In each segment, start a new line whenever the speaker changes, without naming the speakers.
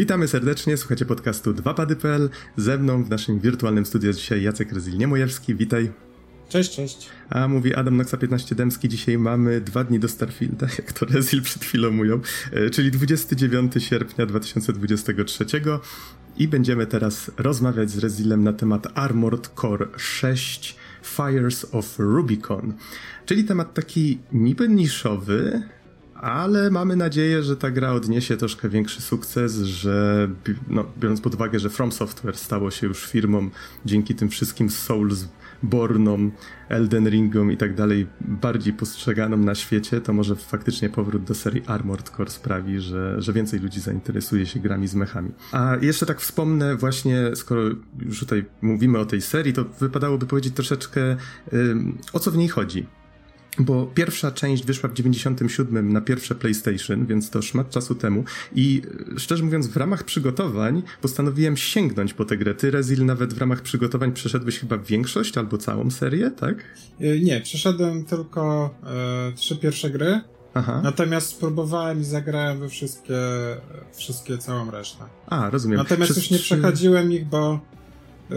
Witamy serdecznie, słuchacie podcastu 2pady.pl. Ze mną w naszym wirtualnym studiu jest dzisiaj Jacek Rezil-Niemojewski, witaj.
Cześć, cześć.
A mówi Adam Noxa 15 Dębski. Dzisiaj mamy dwa dni do Starfielda, jak to Rezil przed chwilą mówią, e, czyli 29 sierpnia 2023 i będziemy teraz rozmawiać z Rezilem na temat Armored Core 6 Fires of Rubicon, czyli temat taki niby niszowy, ale mamy nadzieję, że ta gra odniesie troszkę większy sukces, że no, biorąc pod uwagę, że From Software stało się już firmą dzięki tym wszystkim Souls Bornom, Elden Ringom i tak dalej bardziej postrzeganą na świecie, to może faktycznie powrót do serii Armored Core sprawi, że, że więcej ludzi zainteresuje się grami z mechami. A jeszcze tak wspomnę właśnie, skoro już tutaj mówimy o tej serii, to wypadałoby powiedzieć troszeczkę o co w niej chodzi. Bo pierwsza część wyszła w 97 na pierwsze PlayStation, więc to szmat czasu temu. I e, szczerze mówiąc, w ramach przygotowań postanowiłem sięgnąć po tę grę. Ty, Rezil, nawet w ramach przygotowań przeszedłeś chyba większość albo całą serię, tak?
E, nie, przeszedłem tylko e, trzy pierwsze gry. Aha. Natomiast spróbowałem i zagrałem we wszystkie, wszystkie całą resztę.
A, rozumiem.
Natomiast Przez... już nie przechodziłem ich, bo e,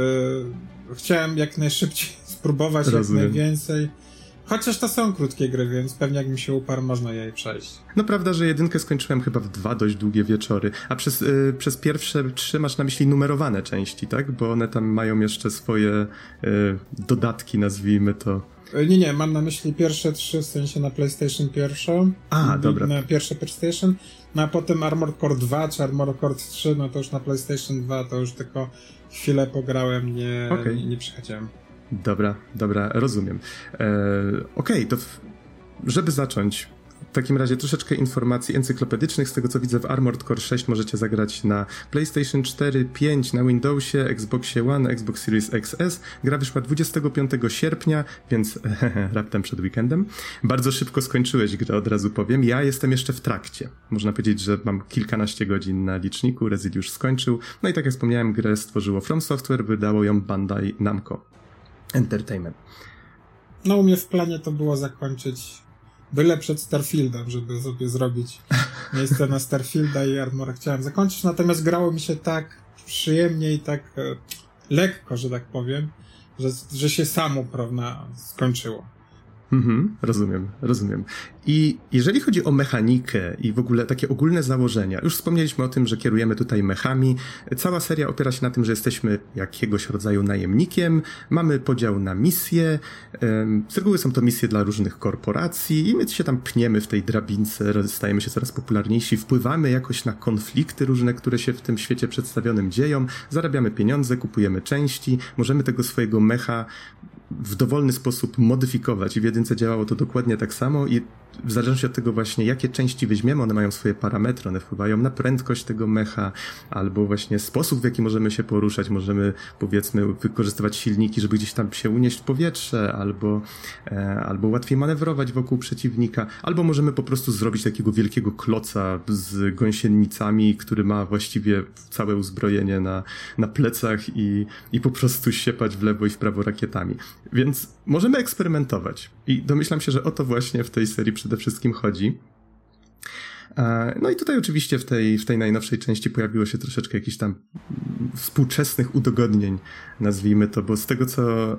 chciałem jak najszybciej spróbować rozumiem. jak najwięcej. Chociaż to są krótkie gry, więc pewnie jak mi się uparł, można jej przejść.
No prawda, że jedynkę skończyłem chyba w dwa dość długie wieczory, a przez, y, przez pierwsze trzy masz na myśli numerowane części, tak? Bo one tam mają jeszcze swoje y, dodatki, nazwijmy to.
Y, nie, nie, mam na myśli pierwsze trzy, w sensie na PlayStation pierwszą.
A, dobra.
Na pierwsze PlayStation, no a potem Armored Core 2 czy Armored Core 3, no to już na PlayStation 2 to już tylko chwilę pograłem, nie, okay. nie, nie przychodziłem.
Dobra, dobra, rozumiem. E, Okej, okay, to w, żeby zacząć, w takim razie troszeczkę informacji encyklopedycznych. Z tego co widzę w Armored Core 6 możecie zagrać na PlayStation 4, 5, na Windowsie, Xboxie One, Xbox Series XS. Gra wyszła 25 sierpnia, więc raptem przed weekendem. Bardzo szybko skończyłeś grę, od razu powiem. Ja jestem jeszcze w trakcie. Można powiedzieć, że mam kilkanaście godzin na liczniku, Resid już skończył. No i tak jak wspomniałem, grę stworzyło From Software, wydało ją Bandai Namco. Entertainment.
No u mnie w planie to było zakończyć byle przed Starfieldem, żeby sobie zrobić miejsce na Starfielda i Armora chciałem zakończyć, natomiast grało mi się tak przyjemnie i tak e, lekko, że tak powiem, że, że się samo, prawda, skończyło.
Mhm, rozumiem, rozumiem. I jeżeli chodzi o mechanikę i w ogóle takie ogólne założenia, już wspomnieliśmy o tym, że kierujemy tutaj mechami. Cała seria opiera się na tym, że jesteśmy jakiegoś rodzaju najemnikiem, mamy podział na misje. Z reguły są to misje dla różnych korporacji i my się tam pniemy w tej drabince, stajemy się coraz popularniejsi, wpływamy jakoś na konflikty różne, które się w tym świecie przedstawionym dzieją, zarabiamy pieniądze, kupujemy części, możemy tego swojego mecha w dowolny sposób modyfikować i w jedynce działało to dokładnie tak samo i w zależności od tego właśnie, jakie części weźmiemy, one mają swoje parametry, one wpływają na prędkość tego mecha, albo właśnie sposób, w jaki możemy się poruszać. Możemy, powiedzmy, wykorzystywać silniki, żeby gdzieś tam się unieść w powietrze, albo, e, albo łatwiej manewrować wokół przeciwnika, albo możemy po prostu zrobić takiego wielkiego kloca z gąsienicami, który ma właściwie całe uzbrojenie na, na plecach i, i po prostu siepać w lewo i w prawo rakietami. Więc możemy eksperymentować. I domyślam się, że o to właśnie w tej serii przede wszystkim chodzi. E, no i tutaj oczywiście w tej, w tej najnowszej części pojawiło się troszeczkę jakichś tam współczesnych udogodnień, nazwijmy to, bo z tego co e,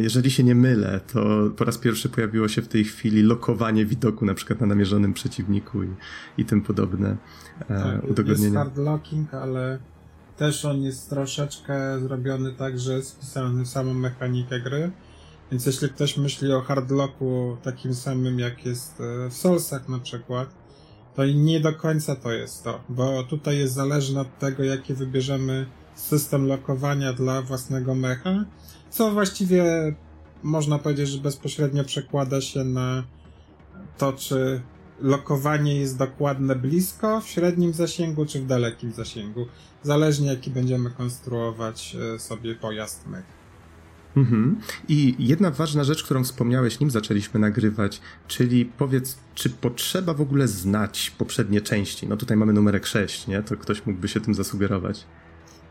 jeżeli się nie mylę, to po raz pierwszy pojawiło się w tej chwili lokowanie widoku na przykład na namierzonym przeciwniku i, i tym podobne e, tak, udogodnienia.
Jest hard locking, ale też on jest troszeczkę zrobiony tak, że jest wpisany samą mechanikę gry. Więc jeśli ktoś myśli o hardlocku takim samym jak jest e, w Soulsach na przykład, to nie do końca to jest to, bo tutaj jest zależne od tego, jaki wybierzemy system lokowania dla własnego mecha, co właściwie można powiedzieć, że bezpośrednio przekłada się na to, czy lokowanie jest dokładne blisko, w średnim zasięgu, czy w dalekim zasięgu. Zależnie jaki będziemy konstruować e, sobie pojazd mech.
Mhm. I jedna ważna rzecz, którą wspomniałeś, nim zaczęliśmy nagrywać, czyli powiedz, czy potrzeba w ogóle znać poprzednie części? No tutaj mamy numerek 6, nie? To ktoś mógłby się tym zasugerować.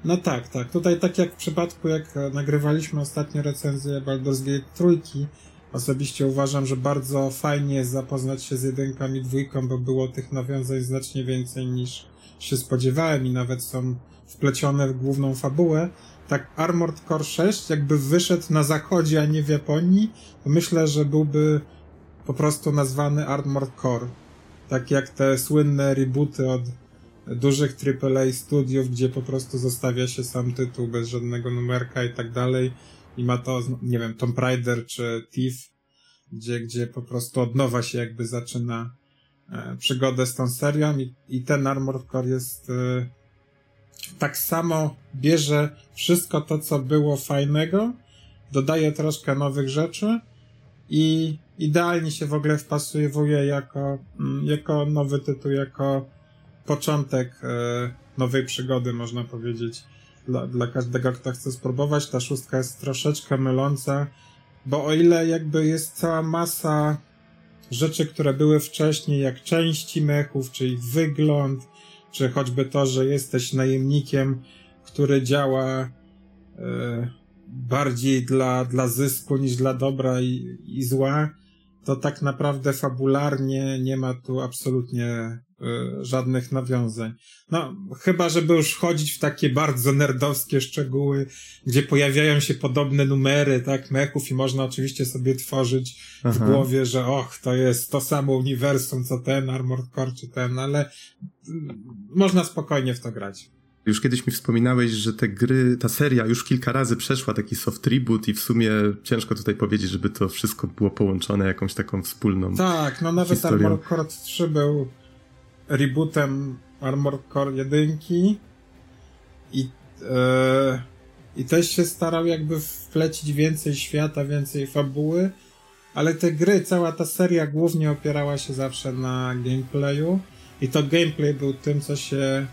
No tak, tak. Tutaj tak jak w przypadku, jak nagrywaliśmy ostatnio recenzję Baldur's Gate trójki, osobiście uważam, że bardzo fajnie jest zapoznać się z jedynkami dwójką, bo było tych nawiązań znacznie więcej niż się spodziewałem i nawet są wplecione w główną fabułę, tak Armored Core 6 jakby wyszedł na zachodzie, a nie w Japonii, to myślę, że byłby po prostu nazwany Armored Core. Tak jak te słynne rebooty od dużych AAA studiów, gdzie po prostu zostawia się sam tytuł bez żadnego numerka i tak dalej i ma to, nie wiem, Tomb Raider czy Thief, gdzie, gdzie po prostu od nowa się jakby zaczyna e, przygodę z tą serią i, i ten Armored Core jest e, tak samo bierze wszystko to, co było fajnego, dodaje troszkę nowych rzeczy i idealnie się w ogóle wpasuje jako, mm, jako nowy tytuł, jako początek e, nowej przygody, można powiedzieć, dla, dla każdego, kto chce spróbować. Ta szóstka jest troszeczkę myląca, bo o ile jakby jest cała masa rzeczy, które były wcześniej, jak części mechów, czyli wygląd, czy choćby to, że jesteś najemnikiem, który działa e, bardziej dla, dla zysku niż dla dobra i, i zła, to tak naprawdę fabularnie nie ma tu absolutnie żadnych nawiązań. No, chyba, żeby już chodzić w takie bardzo nerdowskie szczegóły, gdzie pojawiają się podobne numery, tak, mechów i można oczywiście sobie tworzyć Aha. w głowie, że och, to jest to samo uniwersum, co ten Armored Core czy ten, ale y, można spokojnie w to grać.
Już kiedyś mi wspominałeś, że te gry, ta seria już kilka razy przeszła taki soft reboot i w sumie ciężko tutaj powiedzieć, żeby to wszystko było połączone jakąś taką wspólną
Tak, no nawet historią. Armored Core 3 był rebootem Armored Core 1 i yy, i też się starał jakby wplecić więcej świata, więcej fabuły, ale te gry, cała ta seria głównie opierała się zawsze na gameplayu i to gameplay był tym, co się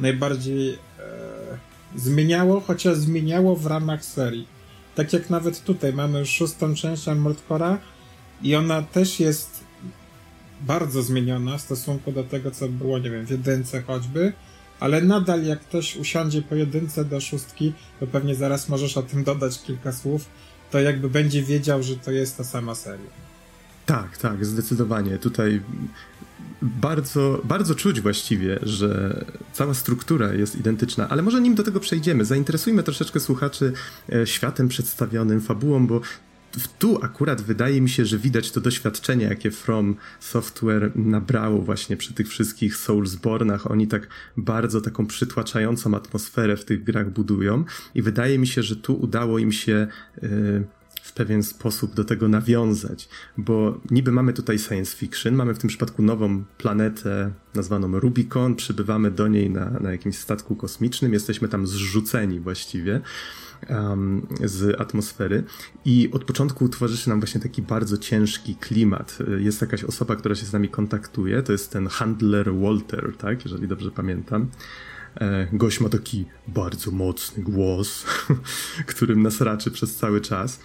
najbardziej e, zmieniało, chociaż zmieniało w ramach serii. Tak jak nawet tutaj mamy już szóstą część Armored Core'a i ona też jest bardzo zmieniona w stosunku do tego, co było, nie wiem, w jedynce choćby, ale nadal jak ktoś usiądzie po jedynce do szóstki, to pewnie zaraz możesz o tym dodać kilka słów, to jakby będzie wiedział, że to jest ta sama seria.
Tak, tak, zdecydowanie. Tutaj bardzo, bardzo czuć właściwie, że cała struktura jest identyczna, ale może nim do tego przejdziemy. Zainteresujmy troszeczkę słuchaczy e, światem przedstawionym, fabułą, bo tu akurat wydaje mi się, że widać to doświadczenie, jakie From Software nabrało właśnie przy tych wszystkich Soulsbornach. Oni tak bardzo taką przytłaczającą atmosferę w tych grach budują i wydaje mi się, że tu udało im się yy, w pewien sposób do tego nawiązać, bo niby mamy tutaj science fiction, mamy w tym przypadku nową planetę nazwaną Rubicon, przybywamy do niej na, na jakimś statku kosmicznym, jesteśmy tam zrzuceni właściwie um, z atmosfery i od początku tworzy się nam właśnie taki bardzo ciężki klimat. Jest jakaś osoba, która się z nami kontaktuje, to jest ten handler Walter, tak, jeżeli dobrze pamiętam. E, gość ma taki bardzo mocny głos, którym nas raczy przez cały czas.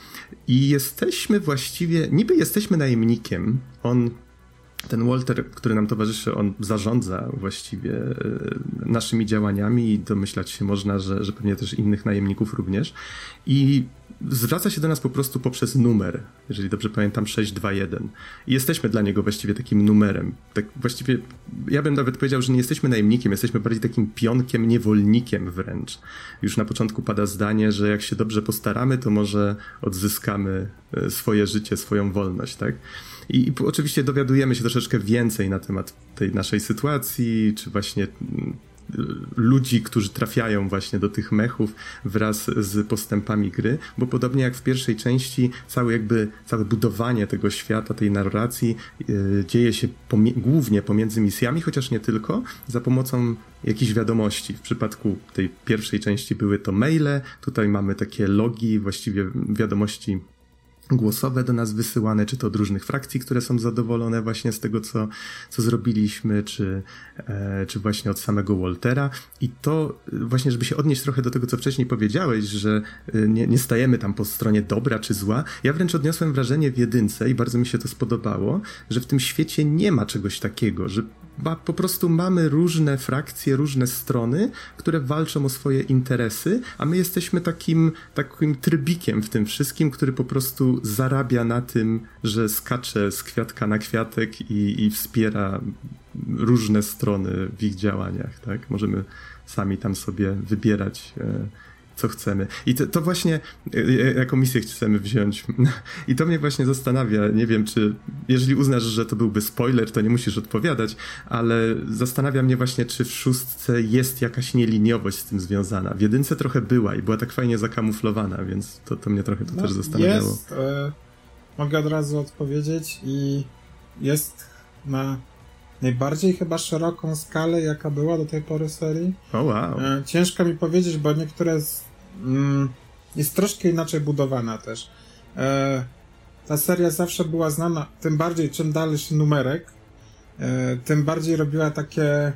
I jesteśmy właściwie, niby jesteśmy najemnikiem. On ten Walter, który nam towarzyszy, on zarządza właściwie e, naszymi działaniami i domyślać się można, że, że pewnie też innych najemników również. I zwraca się do nas po prostu poprzez numer, jeżeli dobrze pamiętam, 621. I jesteśmy dla niego właściwie takim numerem. Tak właściwie, ja bym nawet powiedział, że nie jesteśmy najemnikiem, jesteśmy bardziej takim pionkiem, niewolnikiem wręcz. Już na początku pada zdanie, że jak się dobrze postaramy, to może odzyskamy e, swoje życie, swoją wolność, tak? I, I, oczywiście dowiadujemy się troszeczkę więcej na temat tej naszej sytuacji, czy właśnie mm, ludzi, którzy trafiają właśnie do tych mechów wraz z postępami gry, bo podobnie jak w pierwszej części, całe jakby, całe budowanie tego świata, tej narracji yy, dzieje się pomie głównie pomiędzy misjami, chociaż nie tylko, za pomocą jakichś wiadomości. W przypadku tej pierwszej części były to maile, tutaj mamy takie logi, właściwie wiadomości głosowe do nas wysyłane, czy to od różnych frakcji, które są zadowolone właśnie z tego, co, co zrobiliśmy, czy, e, czy właśnie od samego Waltera. I to właśnie, żeby się odnieść trochę do tego, co wcześniej powiedziałeś, że e, nie, nie stajemy tam po stronie dobra czy zła. Ja wręcz odniosłem wrażenie w jedynce i bardzo mi się to spodobało, że w tym świecie nie ma czegoś takiego, że po prostu mamy różne frakcje, różne strony, które walczą o swoje interesy, a my jesteśmy takim, takim trybikiem w tym wszystkim, który po prostu zarabia na tym, że skacze z kwiatka na kwiatek i, i wspiera różne strony w ich działaniach, tak? Możemy sami tam sobie wybierać e, co chcemy. I to, to właśnie, e, e, jaką misję chcemy wziąć. I to mnie właśnie zastanawia. Nie wiem, czy jeżeli uznasz, że to byłby spoiler, to nie musisz odpowiadać, ale zastanawia mnie właśnie, czy w szóstce jest jakaś nieliniowość z tym związana. W jedynce trochę była i była tak fajnie zakamuflowana, więc to, to mnie trochę to no, też zastanawiało.
Jest, e, mogę od razu odpowiedzieć i jest na najbardziej chyba szeroką skalę, jaka była do tej pory serii.
Oh, wow.
E, ciężko mi powiedzieć, bo niektóre z, jest troszkę inaczej budowana też. E, ta seria zawsze była znana, tym bardziej czym dalszy numerek, e, tym bardziej robiła takie,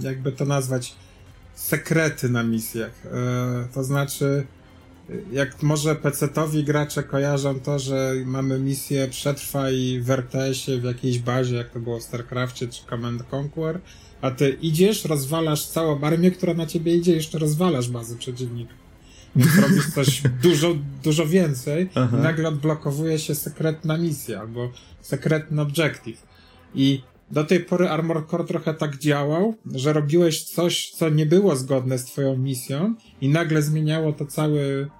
jakby to nazwać, sekrety na misjach. E, to znaczy, jak może PC-towi gracze kojarzą to, że mamy misję przetrwaj w RTS-ie w jakiejś bazie, jak to było w StarCraftie czy Command Conquer, a ty idziesz, rozwalasz całą armię, która na ciebie idzie, jeszcze rozwalasz bazy przeciwnika. Więc robisz coś dużo, dużo więcej Aha. i nagle odblokowuje się sekretna misja albo sekretny objective. I do tej pory Armor Core trochę tak działał, że robiłeś coś, co nie było zgodne z twoją misją i nagle zmieniało to cały,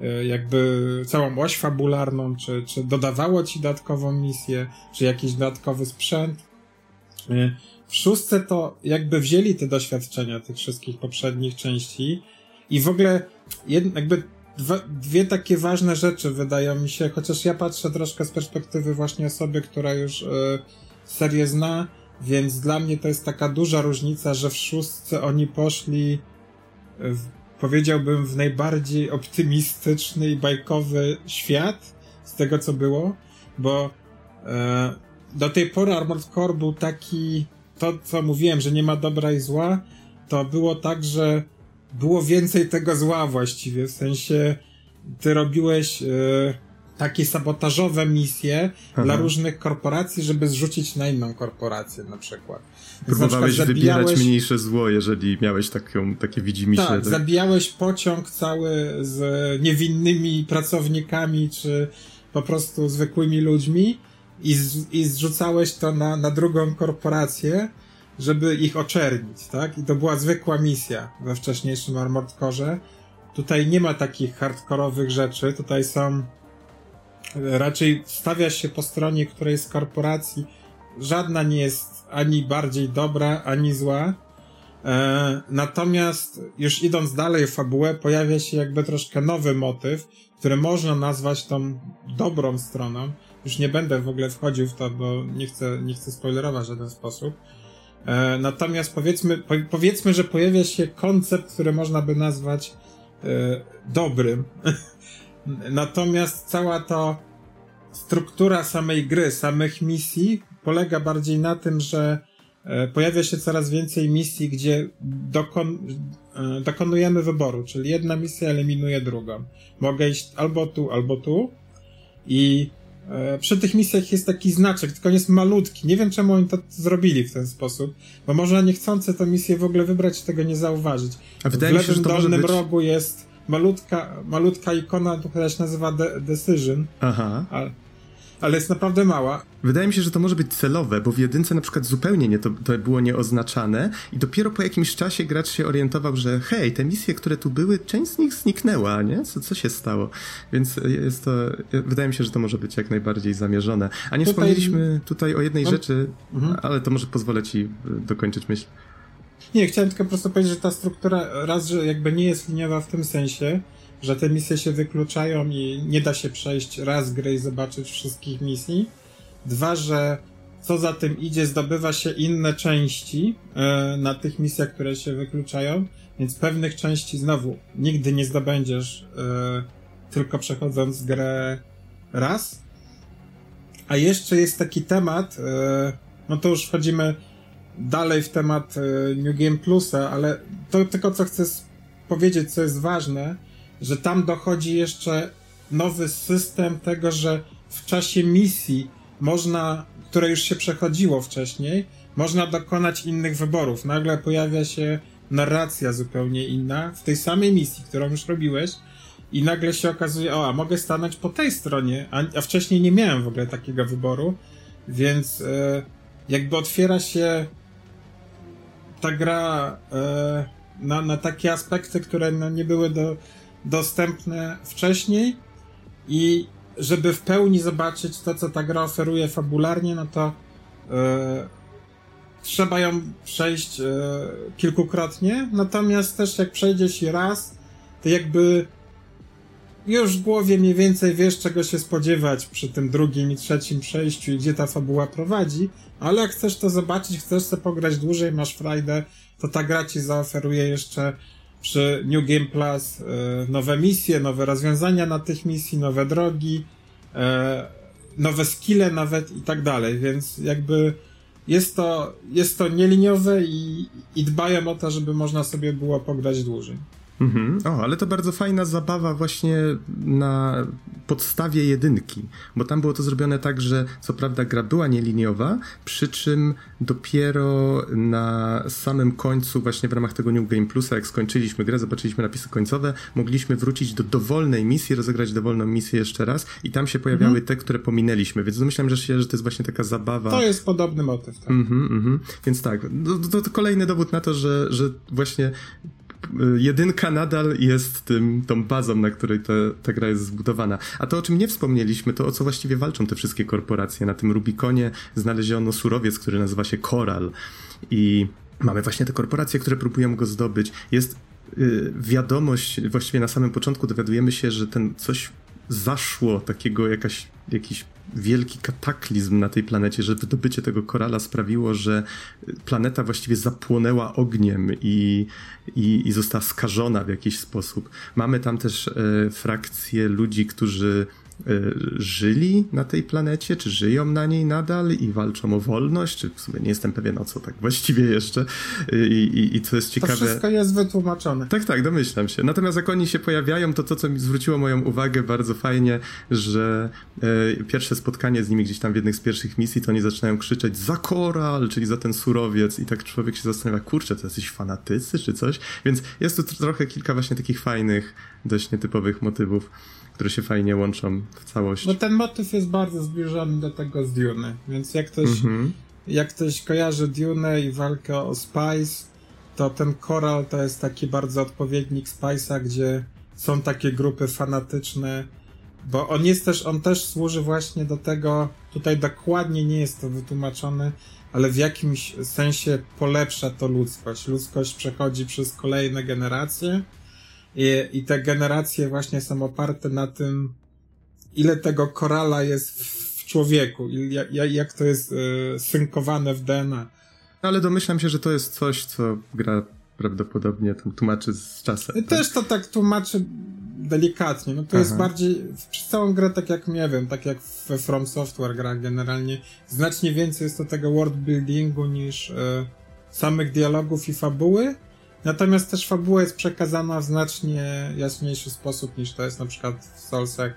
e, jakby całą oś fabularną, czy, czy dodawało ci dodatkową misję, czy jakiś dodatkowy sprzęt. W szóstce to jakby wzięli te doświadczenia tych wszystkich poprzednich części i w ogóle jed, jakby dwa, dwie takie ważne rzeczy wydają mi się, chociaż ja patrzę troszkę z perspektywy właśnie osoby, która już y, serię zna, więc dla mnie to jest taka duża różnica, że w szóstce oni poszli w, powiedziałbym w najbardziej optymistyczny i bajkowy świat z tego co było, bo e, do tej pory Armored Core był taki to co mówiłem, że nie ma dobra i zła, to było tak, że było więcej tego zła właściwie, w sensie ty robiłeś e, takie sabotażowe misje Aha. dla różnych korporacji, żeby zrzucić na inną korporację na przykład.
Próbowałeś na przykład wybierać mniejsze zło, jeżeli miałeś taką, takie widzimisię.
Tak, tak, zabijałeś pociąg cały z niewinnymi pracownikami, czy po prostu zwykłymi ludźmi i, z, i zrzucałeś to na, na drugą korporację, żeby ich oczernić, tak? I to była zwykła misja we wcześniejszym Armored Core. Tutaj nie ma takich hardkorowych rzeczy, tutaj są raczej stawia się po stronie której z korporacji. Żadna nie jest ani bardziej dobra, ani zła. E, natomiast już idąc dalej w fabułę, pojawia się jakby troszkę nowy motyw, który można nazwać tą dobrą stroną. Już nie będę w ogóle wchodził w to, bo nie chcę, nie chcę spoilerować w żaden sposób. E, natomiast powiedzmy, po, powiedzmy, że pojawia się koncept, który można by nazwać e, dobrym. Natomiast cała to struktura samej gry, samych misji polega bardziej na tym, że e, pojawia się coraz więcej misji, gdzie dokon, e, dokonujemy wyboru, czyli jedna misja eliminuje drugą. Mogę iść albo tu, albo tu i przy tych misjach jest taki znaczek, tylko on jest malutki. Nie wiem, czemu oni to zrobili w ten sposób, bo można niechcący tę misję w ogóle wybrać i tego nie zauważyć. A w lewym się, dolnym być... rogu jest malutka, malutka ikona, która się nazywa de Decision. Aha. Ale, ale jest naprawdę mała.
Wydaje mi się, że to może być celowe, bo w jedynce na przykład zupełnie nie to, to było nieoznaczane i dopiero po jakimś czasie gracz się orientował, że hej, te misje, które tu były, część z nich zniknęła, nie? Co, co się stało? Więc jest to, wydaje mi się, że to może być jak najbardziej zamierzone. A nie tutaj... wspomnieliśmy tutaj o jednej rzeczy, mhm. ale to może pozwolę ci dokończyć myśl.
Nie, chciałem tylko po prostu powiedzieć, że ta struktura raz, że jakby nie jest liniowa w tym sensie, że te misje się wykluczają i nie da się przejść raz gry i zobaczyć wszystkich misji. Dwa, że co za tym idzie, zdobywa się inne części e, na tych misjach, które się wykluczają, więc pewnych części znowu nigdy nie zdobędziesz e, tylko przechodząc grę raz. A jeszcze jest taki temat, e, no to już wchodzimy dalej w temat New Game Plusa, ale to tylko co chcę powiedzieć, co jest ważne, że tam dochodzi jeszcze nowy system tego, że w czasie misji można, które już się przechodziło wcześniej, można dokonać innych wyborów. Nagle pojawia się narracja zupełnie inna w tej samej misji, którą już robiłeś i nagle się okazuje, o, a mogę stanąć po tej stronie, a, a wcześniej nie miałem w ogóle takiego wyboru, więc e, jakby otwiera się ta gra e, na, na takie aspekty, które no, nie były do, dostępne wcześniej i żeby w pełni zobaczyć to, co ta gra oferuje fabularnie, no to e, trzeba ją przejść e, kilkukrotnie, natomiast też jak przejdziesz je raz, to jakby już w głowie mniej więcej wiesz, czego się spodziewać przy tym drugim i trzecim przejściu i gdzie ta fabuła prowadzi, ale jak chcesz to zobaczyć, chcesz sobie pograć dłużej, masz frajdę, to ta gra ci zaoferuje jeszcze przy New Game Plus e, nowe misje, nowe rozwiązania na tych misji, nowe drogi, e, nowe skille nawet i tak dalej, więc jakby jest to, jest to nieliniowe i, i dbają o to, żeby można sobie było pograć dłużej.
Mhm. O, ale to bardzo fajna zabawa właśnie na podstawie jedynki, bo tam było to zrobione tak, że co prawda gra była nieliniowa, przy czym dopiero na samym końcu, właśnie w ramach tego New Game Plusa, jak skończyliśmy grę, zobaczyliśmy napisy końcowe, mogliśmy wrócić do dowolnej misji, rozegrać dowolną misję jeszcze raz i tam się pojawiały mhm. te, które pominęliśmy, więc domyślam, że się, że to jest właśnie taka zabawa.
To jest podobny motyw, tak.
Mhm, mhm. Więc tak, to, to kolejny dowód na to, że, że właśnie jedynka nadal jest tym, tą bazą, na której te, ta gra jest zbudowana. A to, o czym nie wspomnieliśmy, to o co właściwie walczą te wszystkie korporacje. Na tym Rubikonie znaleziono surowiec, który nazywa się Koral. I mamy właśnie te korporacje, które próbują go zdobyć. Jest y, wiadomość, właściwie na samym początku dowiadujemy się, że ten coś zaszło, takiego jakaś, jakiś wielki kataklizm na tej planecie, że wydobycie tego korala sprawiło, że planeta właściwie zapłonęła ogniem i, i, i została skażona w jakiś sposób. Mamy tam też e, frakcje ludzi, którzy żyli na tej planecie, czy żyją na niej nadal i walczą o wolność, czy w sumie nie jestem pewien o co tak właściwie jeszcze y, i, i, i co jest ciekawe...
To wszystko jest wytłumaczone.
Tak, tak, domyślam się. Natomiast jak oni się pojawiają, to to, co mi zwróciło moją uwagę bardzo fajnie, że e, pierwsze spotkanie z nimi gdzieś tam w jednych z pierwszych misji, to oni zaczynają krzyczeć za koral, czyli za ten surowiec i tak człowiek się zastanawia, kurczę, to jesteś fanatycy czy coś? Więc jest tu trochę kilka właśnie takich fajnych, dość nietypowych motywów które się fajnie łączą w całość.
No ten motyw jest bardzo zbliżony do tego z Dune, więc jak ktoś, mhm. jak ktoś kojarzy Dune i walkę o Spice, to ten Coral to jest taki bardzo odpowiednik Spice'a, gdzie są takie grupy fanatyczne, bo on jest też, on też służy właśnie do tego, tutaj dokładnie nie jest to wytłumaczone, ale w jakimś sensie polepsza to ludzkość. Ludzkość przechodzi przez kolejne generacje i, I te generacje właśnie są oparte na tym, ile tego korala jest w człowieku, jak, jak to jest y, synkowane w DNA.
Ale domyślam się, że to jest coś, co gra prawdopodobnie tłumaczy z czasem.
Tak? Też to tak tłumaczy delikatnie. No to Aha. jest bardziej, przez całą grę tak jak, nie wiem, tak jak we From Software gra generalnie, znacznie więcej jest to tego world buildingu niż y, samych dialogów i fabuły, Natomiast też fabuła jest przekazana w znacznie jaśniejszy sposób niż to jest na przykład w Soulsach,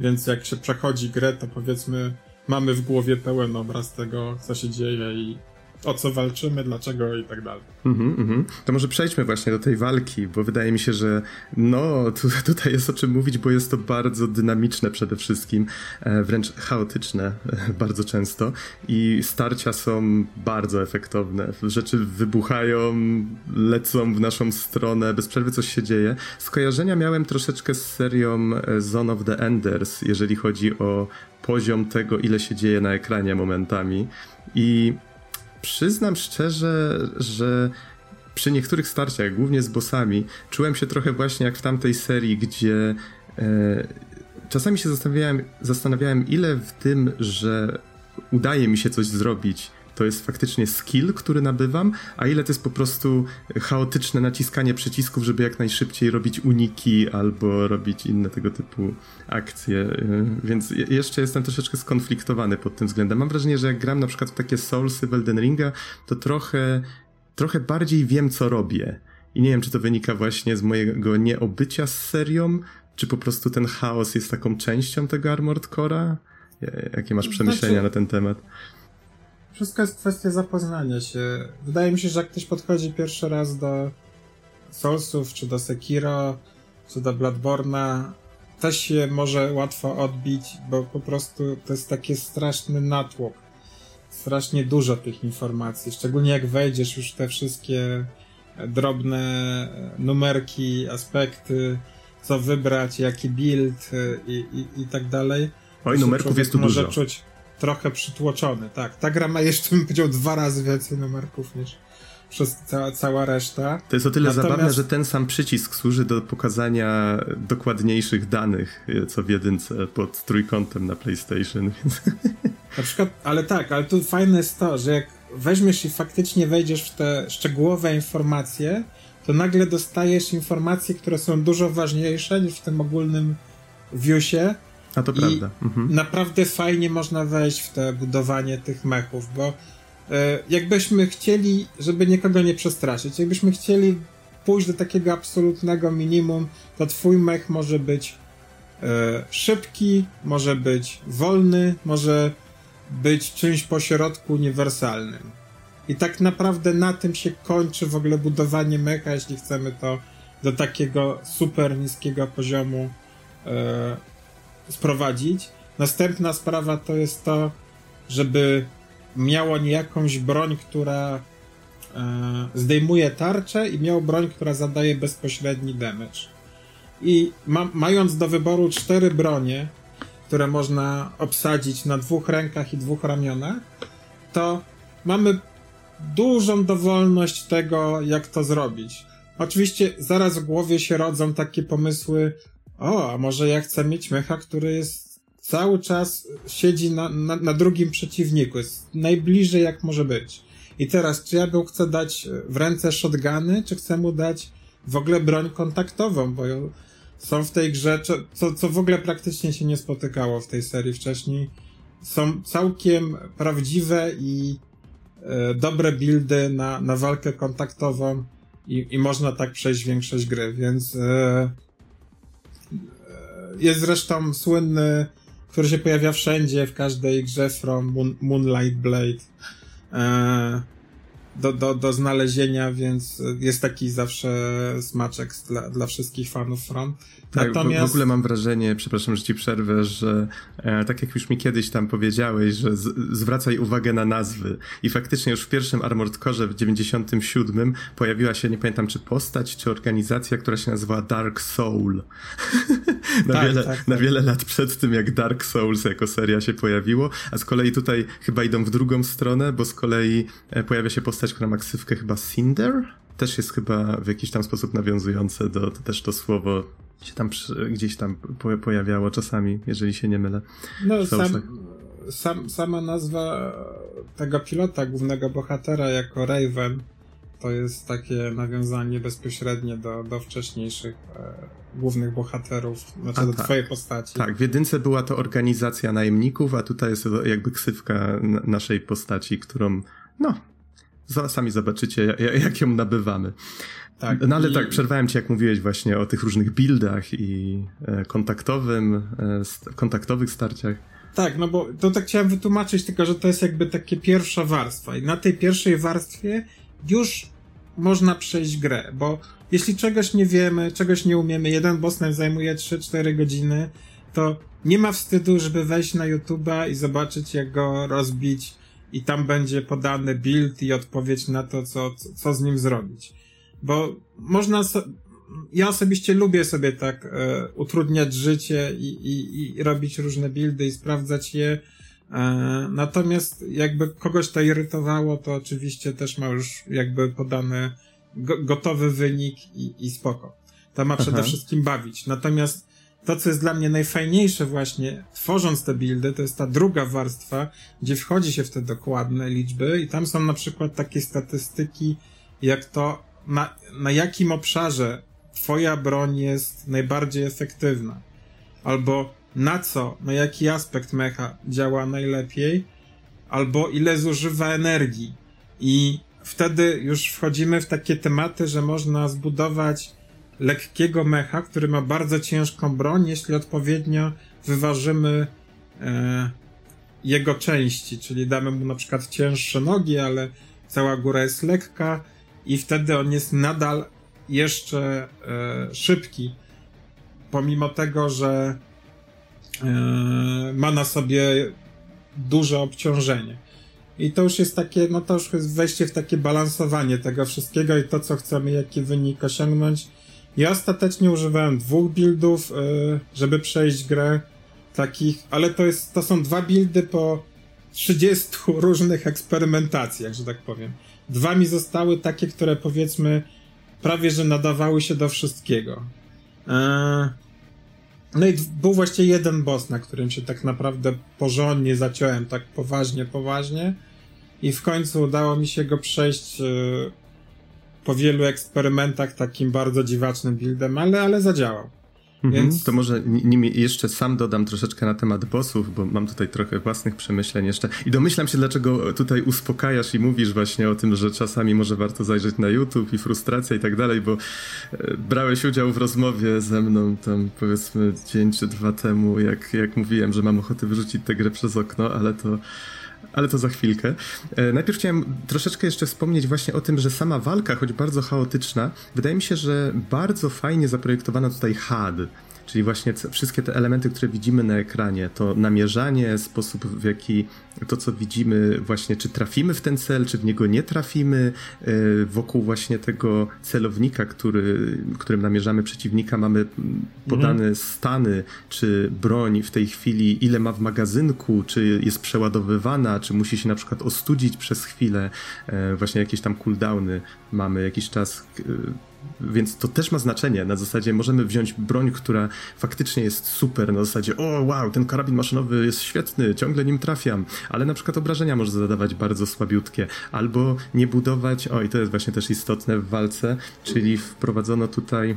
więc jak się przechodzi grę, to powiedzmy mamy w głowie pełen obraz tego, co się dzieje i o co walczymy, dlaczego i tak dalej.
Mhm, mhm. To może przejdźmy właśnie do tej walki, bo wydaje mi się, że no, tu, tutaj jest o czym mówić, bo jest to bardzo dynamiczne przede wszystkim, e, wręcz chaotyczne e, bardzo często i starcia są bardzo efektowne. Rzeczy wybuchają, lecą w naszą stronę, bez przerwy coś się dzieje. Skojarzenia miałem troszeczkę z serią e, Zone of the Enders, jeżeli chodzi o poziom tego, ile się dzieje na ekranie momentami. I przyznam szczerze, że przy niektórych starciach, głównie z bossami, czułem się trochę właśnie jak w tamtej serii, gdzie e, czasami się zastanawiałem, zastanawiałem, ile w tym, że udaje mi się coś zrobić, to jest faktycznie skill, który nabywam, a ile to jest po prostu chaotyczne naciskanie przycisków, żeby jak najszybciej robić uniki albo robić inne tego typu akcje. Y, więc jeszcze jestem troszeczkę skonfliktowany pod tym względem. Mam wrażenie, że jak gram na przykład w takie Soulsy w Elden Ringa, to trochę, trochę bardziej wiem, co robię. I nie wiem, czy to wynika właśnie z mojego nieobycia z serią, czy po prostu ten chaos jest taką częścią tego Armored Core'a? Jakie masz przemyślenia znaczy, na ten temat?
Wszystko jest kwestia zapoznania się. Wydaje mi się, że jak ktoś podchodzi pierwszy raz do Soulsów, czy do Sekiro, czy do Bloodborne'a, też się może łatwo odbić, bo po prostu to jest taki straszny natłok. Strasznie dużo tych informacji, szczególnie jak wejdziesz już te wszystkie drobne numerki, aspekty, co wybrać, jaki build y, i, i, i tak dalej.
Oj, numerków jest tu
może
dużo.
czuć trochę przytłoczony, tak. Ta gra ma jeszcze, bym powiedział, dwa razy więcej numerków niż przez cała, cała reszta.
To jest o tyle Natomiast... zabawne, że ten sam przycisk służy do pokazania dokładniejszych danych, co w jedynce pod trójkątem na PlayStation.
Na przykład, ale tak, ale tu fajne jest to, że jak weźmiesz i faktycznie wejdziesz w te szczegółowe informacje, to nagle dostajesz informacje, które są dużo ważniejsze niż w tym ogólnym viewsie.
A to prawda.
Mhm. Naprawdę fajnie można wejść w te budowanie tych mechów, bo e, jakbyśmy chcieli, żeby nikogo nie przestraszyć, jakbyśmy chcieli pójść do takiego absolutnego minimum, to twój mech może być e, szybki, może być wolny, może być czymś pośrodku uniwersalnym. I tak naprawdę na tym się kończy w ogóle budowanie mecha, jeśli chcemy to do takiego super niskiego poziomu e, sprowadzić. Następna sprawa to jest to, żeby miało jakąś broń, która e, zdejmuje tarczę i miało broń, która zadaje bezpośredni damage. I ma, mając do wyboru cztery bronie, które można obsadzić na dwóch rękach i dwóch ramionach, to mamy dużą dowolność tego, jak to zrobić. Oczywiście zaraz w głowie się rodzą takie pomysły, o, a może ja chcę mieć mecha, który jest cały czas siedzi na, na, na drugim przeciwniku, jest najbliżej jak może być. I teraz, czy ja bym chcę dać w ręce shotguny, czy chcę mu dać w ogóle broń kontaktową, bo są w tej grze, co, co w ogóle praktycznie się nie spotykało w tej serii wcześniej, są całkiem prawdziwe i e, dobre buildy na, na walkę kontaktową i, i można tak przejść większość gry, więc e, e jest zresztą słynny, który się pojawia wszędzie, w każdej grze From Moon, Moonlight Blade. E, do, do, do znalezienia, więc jest taki zawsze smaczek dla, dla wszystkich fanów Front.
Tak, Natomiast... w, ogóle mam wrażenie, przepraszam, że ci przerwę, że e, tak jak już mi kiedyś tam powiedziałeś, że z, zwracaj uwagę na nazwy. I faktycznie już w pierwszym Armored Core w 97 pojawiła się, nie pamiętam czy postać, czy organizacja, która się nazywała Dark Soul. na, tak, wiele, tak, tak. na wiele lat przed tym, jak Dark Souls jako seria się pojawiło, a z kolei tutaj chyba idą w drugą stronę, bo z kolei e, pojawia się postać, która ma ksywkę chyba Cinder? Też jest chyba w jakiś tam sposób nawiązujące do, to też to słowo się tam gdzieś tam pojawiało czasami, jeżeli się nie mylę.
No, sam, sam, sama nazwa tego pilota, głównego bohatera jako Raven, to jest takie nawiązanie bezpośrednie do, do wcześniejszych e, głównych bohaterów, znaczy a do tak. twojej postaci.
Tak, w jedynce była to organizacja najemników, a tutaj jest jakby ksywka naszej postaci, którą, no, sami zobaczycie, jak ją nabywamy. Tak, no ale i... tak, przerwałem ci, jak mówiłeś właśnie o tych różnych buildach i e, kontaktowym, e, kontaktowych starciach.
Tak, no bo to tak chciałem wytłumaczyć, tylko że to jest jakby takie pierwsza warstwa i na tej pierwszej warstwie już można przejść grę, bo jeśli czegoś nie wiemy, czegoś nie umiemy, jeden boss nam zajmuje 3-4 godziny, to nie ma wstydu, żeby wejść na YouTube'a i zobaczyć, jak go rozbić i tam będzie podany build i odpowiedź na to, co, co z nim zrobić. Bo można, so ja osobiście lubię sobie tak e, utrudniać życie i, i, i robić różne buildy i sprawdzać je. E, natomiast jakby kogoś to irytowało, to oczywiście też ma już jakby podany go gotowy wynik i, i spoko. To ma przede Aha. wszystkim bawić. Natomiast to, co jest dla mnie najfajniejsze właśnie, tworząc te buildy, to jest ta druga warstwa, gdzie wchodzi się w te dokładne liczby i tam są na przykład takie statystyki, jak to, na, na jakim obszarze twoja broń jest najbardziej efektywna. Albo na co, na jaki aspekt mecha działa najlepiej, albo ile zużywa energii. I wtedy już wchodzimy w takie tematy, że można zbudować lekkiego mecha, który ma bardzo ciężką broń, jeśli odpowiednio wyważymy e, jego części, czyli damy mu na przykład cięższe nogi, ale cała góra jest lekka i wtedy on jest nadal jeszcze e, szybki. pomimo tego, że yy, ma na sobie duże obciążenie. I to już jest takie, no to już jest wejście w takie balansowanie tego wszystkiego i to, co chcemy, jaki wynik osiągnąć. Ja ostatecznie używałem dwóch buildów, yy, żeby przejść grę takich, ale to jest, to są dwa buildy po 30 różnych eksperymentacjach, że tak powiem. Dwa mi zostały takie, które powiedzmy prawie, że nadawały się do wszystkiego. Eee... No i był właściwie jeden boss, na którym się tak naprawdę porządnie zaciąłem, tak poważnie, poważnie. I w końcu udało mi się go przejść e, po wielu eksperymentach takim bardzo dziwacznym buildem, ale, ale zadziałał.
Mhm, Więc... To może nimi jeszcze sam dodam troszeczkę na temat bossów, bo mam tutaj trochę własnych przemyśleń jeszcze. I domyślam się, dlaczego tutaj uspokajasz i mówisz właśnie o tym, że czasami może warto zajrzeć na YouTube i frustracja i tak dalej, bo e, brałeś udział w rozmowie ze mną tam powiedzmy dzień czy dwa temu, jak, jak mówiłem, że mam ochotę wyrzucić tę grę przez okno, ale to ale to za chwilkę. E, najpierw chciałem troszeczkę jeszcze wspomnieć właśnie o tym, że sama walka, choć bardzo chaotyczna, wydaje mi się, że bardzo fajnie zaprojektowano tutaj HUD. Czyli właśnie wszystkie te elementy, które widzimy na ekranie, to namierzanie, sposób w jaki to, co widzimy, właśnie czy trafimy w ten cel, czy w niego nie trafimy, e, wokół właśnie tego celownika, który, którym namierzamy przeciwnika, mamy podane mhm. stany, czy broń w tej chwili, ile ma w magazynku, czy jest przeładowywana, czy musi się na przykład ostudzić przez chwilę, e, właśnie jakieś tam cooldowny mamy, jakiś czas więc to też ma znaczenie. Na zasadzie możemy wziąć broń, która faktycznie jest super, na zasadzie o wow, ten karabin maszynowy jest świetny, ciągle nim trafiam, ale na przykład obrażenia może zadawać bardzo słabiutkie, albo nie budować, o i to jest właśnie też istotne w walce, czyli wprowadzono tutaj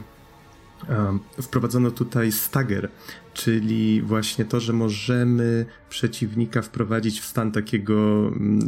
um, wprowadzono tutaj stagger, czyli właśnie to, że możemy przeciwnika wprowadzić w stan takiego, mm,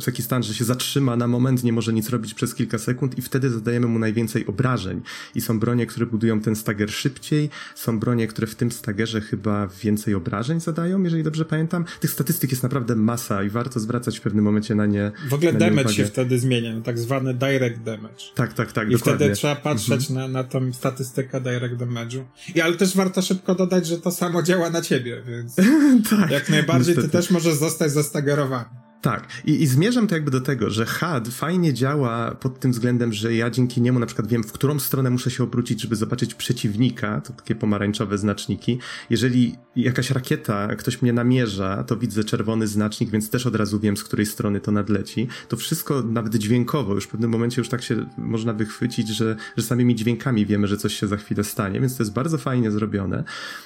w taki stan, że się zatrzyma na moment, nie może nic robić przez kilka sekund i wtedy zadajemy mu najwięcej obrażeń. I są bronie, które budują ten stager szybciej, są bronie, które w tym stagerze chyba więcej obrażeń zadają, jeżeli dobrze pamiętam. Tych statystyk jest naprawdę masa i warto zwracać w pewnym momencie na nie
W ogóle
damage
się wtedy zmienia, no tak zwany direct damage.
Tak, tak, tak,
I dokładnie. wtedy trzeba patrzeć mhm. na, na tą statystykę direct damage'u. I ale też warto szybko dodać, że to samo działa na ciebie, więc tak, jak najbardziej niestety. ty też możesz zostać zastagerowany.
Tak, I, i zmierzam to jakby do tego, że HUD fajnie działa pod tym względem, że ja dzięki niemu na przykład wiem, w którą stronę muszę się obrócić, żeby zobaczyć przeciwnika, to takie pomarańczowe znaczniki. Jeżeli jakaś rakieta, ktoś mnie namierza, to widzę czerwony znacznik, więc też od razu wiem, z której strony to nadleci. To wszystko nawet dźwiękowo, już w pewnym momencie już tak się można wychwycić, że, że samymi dźwiękami wiemy, że coś się za chwilę stanie, więc to jest bardzo fajnie zrobione.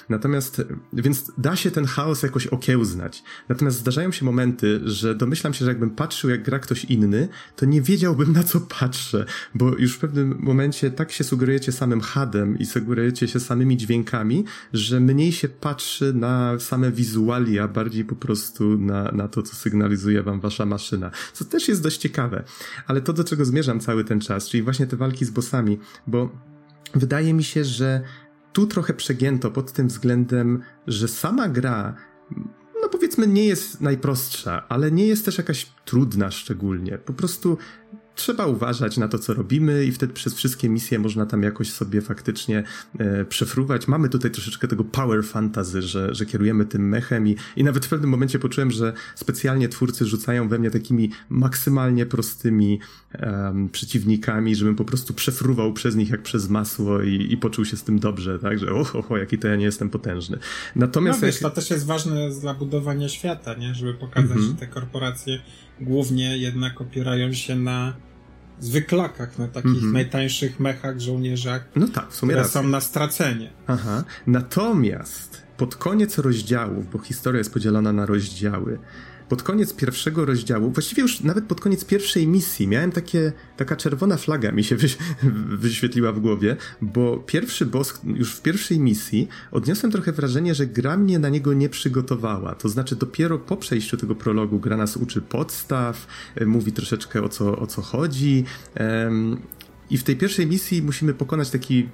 Natomiast, więc da się ten chaos jakoś okiełznać. Natomiast zdarzają się momenty, że domyślam się, że jakbym patrzył jak gra ktoś inny, to nie wiedziałbym na co patrzę, bo już w pewnym momencie tak się sugerujecie samym hadem i sugerujecie się samymi dźwiękami, że mniej się patrzy na same wizualia, bardziej po prostu na, na to, co sygnalizuje wam wasza maszyna. Co też jest dość ciekawe. Ale to, do czego zmierzam cały ten czas, czyli właśnie te walki z bossami, bo wydaje mi się, że tu trochę przegięto pod tym względem, że sama gra no powiedzmy nie jest najprostsza, ale nie jest też jakaś trudna szczególnie. Po prostu trzeba uważać na to, co robimy i wtedy przez wszystkie misje można tam jakoś sobie faktycznie e, przefruwać. Mamy tutaj troszeczkę tego power fantasy, że, że kierujemy tym mechem i, i nawet w pewnym momencie poczułem, że specjalnie twórcy rzucają we mnie takimi maksymalnie prostymi um, przeciwnikami, żebym po prostu przefruwał przez nich jak przez masło i, i poczuł się z tym dobrze, tak, że oho, oho, jaki to ja nie jestem potężny.
Natomiast... No wiesz, jak... to też jest ważne dla budowania świata, nie? Żeby pokazać, mm -hmm. że te korporacje głównie jednak opierają się na zwyklakach, na takich mm -hmm. najtańszych mechach, żołnierzach,
no tak, w sumie
które są na stracenie.
Aha. Natomiast pod koniec rozdziałów, bo historia jest podzielona na rozdziały, pod koniec pierwszego rozdziału, właściwie już nawet pod koniec pierwszej misji, miałem takie, taka czerwona flaga mi się wyś, wyświetliła w głowie, bo pierwszy boss już w pierwszej misji odniosłem trochę wrażenie, że gra mnie na niego nie przygotowała. To znaczy dopiero po przejściu tego prologu gra nas uczy podstaw, e, mówi troszeczkę o co, o co chodzi. Um, i w tej pierwszej misji musimy pokonać taki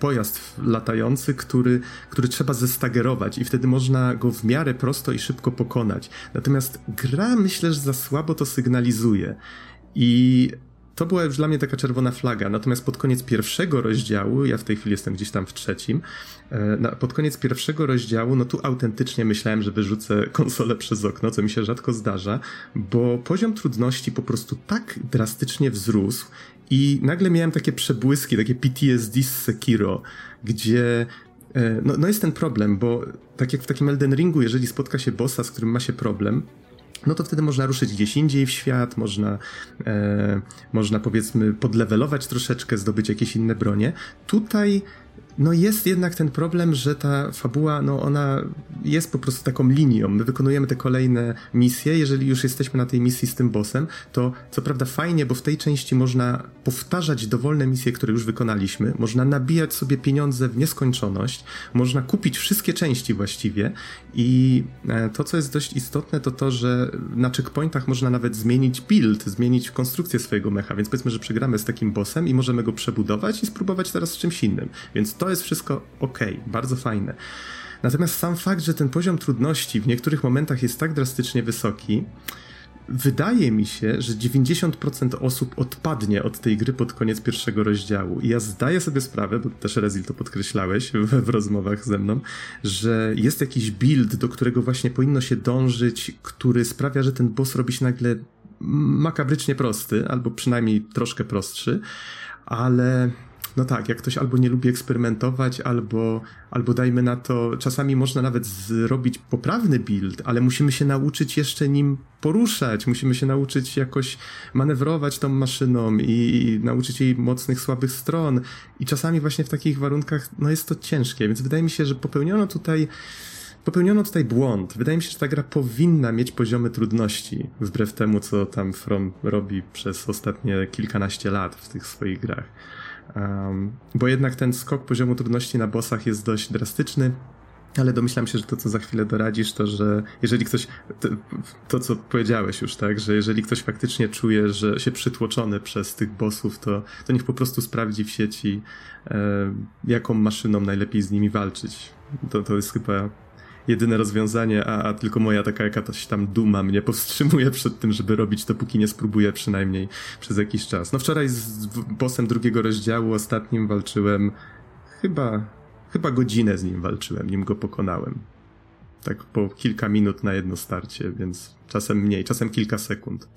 pojazd latający, który, który trzeba zestagerować i wtedy można go w miarę prosto i szybko pokonać. Natomiast gra myślę, że za słabo to sygnalizuje. I to była już dla mnie taka czerwona flaga. Natomiast pod koniec pierwszego rozdziału, ja w tej chwili jestem gdzieś tam w trzecim, e, pod koniec pierwszego rozdziału, no tu autentycznie myślałem, że wyrzucę konsolę przez okno, co mi się rzadko zdarza, bo poziom trudności po prostu tak drastycznie wzrósł i nagle miałem takie przebłyski, takie PTSD z Sekiro, gdzie e, no, no jest ten problem, bo tak jak w takim Elden Ringu, jeżeli spotka się bossa, z którym ma się problem, no to wtedy można ruszyć gdzieś indziej w świat, można, e, można powiedzmy podlewelować troszeczkę, zdobyć jakieś inne bronie. Tutaj no jest jednak ten problem, że ta fabuła, no ona jest po prostu taką linią. My wykonujemy te kolejne misje. Jeżeli już jesteśmy na tej misji z tym bossem, to co prawda fajnie, bo w tej części można powtarzać dowolne misje, które już wykonaliśmy. Można nabijać sobie pieniądze w nieskończoność. Można kupić wszystkie części właściwie. I e, to, co jest dość istotne, to to, że na checkpointach można nawet zmienić build, zmienić konstrukcję swojego mecha. Więc powiedzmy, że przegramy z takim bossem i możemy go przebudować i spróbować teraz z czymś innym. Więc to to jest wszystko ok, bardzo fajne. Natomiast sam fakt, że ten poziom trudności w niektórych momentach jest tak drastycznie wysoki, wydaje mi się, że 90% osób odpadnie od tej gry pod koniec pierwszego rozdziału. I ja zdaję sobie sprawę, bo też Rezil to podkreślałeś w, w, rozmowach ze mną, że jest jakiś build, do którego właśnie powinno się dążyć, który sprawia, że ten boss robi się nagle makabrycznie prosty, albo przynajmniej troszkę prostszy, ale no tak, jak ktoś albo nie lubi eksperymentować, albo, albo dajmy na to, czasami można nawet zrobić poprawny build, ale musimy się nauczyć jeszcze nim poruszać, musimy się nauczyć jakoś manewrować tą maszyną i, i nauczyć jej mocnych, słabych stron. I czasami właśnie w takich warunkach, no jest to ciężkie, więc wydaje mi się, że popełniono tutaj Popełniono tutaj błąd. Wydaje mi się, że ta gra powinna mieć poziomy trudności, wbrew temu, co tam From robi przez ostatnie kilkanaście lat w tych swoich grach. Um, bo jednak ten skok poziomu trudności na bossach jest dość drastyczny. Ale domyślam się, że to, co za chwilę doradzisz, to że jeżeli ktoś, to, to, co powiedziałeś już, tak, że jeżeli ktoś faktycznie czuje, że się przytłoczony przez tych bossów, to, to niech po prostu sprawdzi w sieci, e, jaką maszyną najlepiej z nimi walczyć. To, to jest chyba jedyne rozwiązanie, a, a tylko moja taka jakaś tam duma mnie powstrzymuje przed tym, żeby robić to, póki nie spróbuję przynajmniej przez jakiś czas. No wczoraj z bossem drugiego rozdziału ostatnim walczyłem chyba, chyba godzinę z nim walczyłem, nim go pokonałem. Tak po kilka minut na jedno starcie, więc czasem mniej, czasem kilka sekund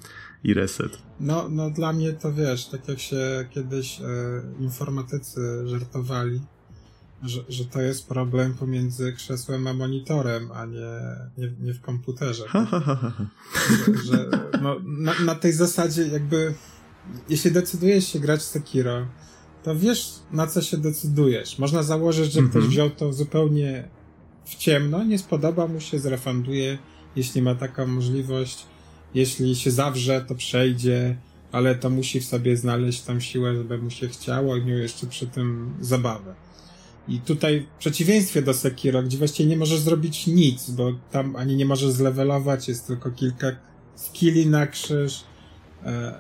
i reset.
No, no dla mnie to wiesz, tak jak się kiedyś e, informatycy żartowali, że, że to jest problem pomiędzy krzesłem a monitorem, a nie, nie, nie w komputerze. że, że no, na, na, tej zasadzie jakby jeśli decydujesz się grać Sekiro, to wiesz na co się decydujesz. Można założyć, że ktoś mhm. wziął to zupełnie w ciemno, nie spodoba mu się, zrefunduje, jeśli ma taką możliwość. Jeśli się zawrze, to przejdzie, ale to musi w sobie znaleźć tą siłę, żeby mu się chciało i miał jeszcze przy tym zabawę. I tutaj w przeciwieństwie do Sekiro, gdzie właściwie nie możesz zrobić nic, bo tam ani nie możesz zlevelować, jest tylko kilka skilli na krzyż. E,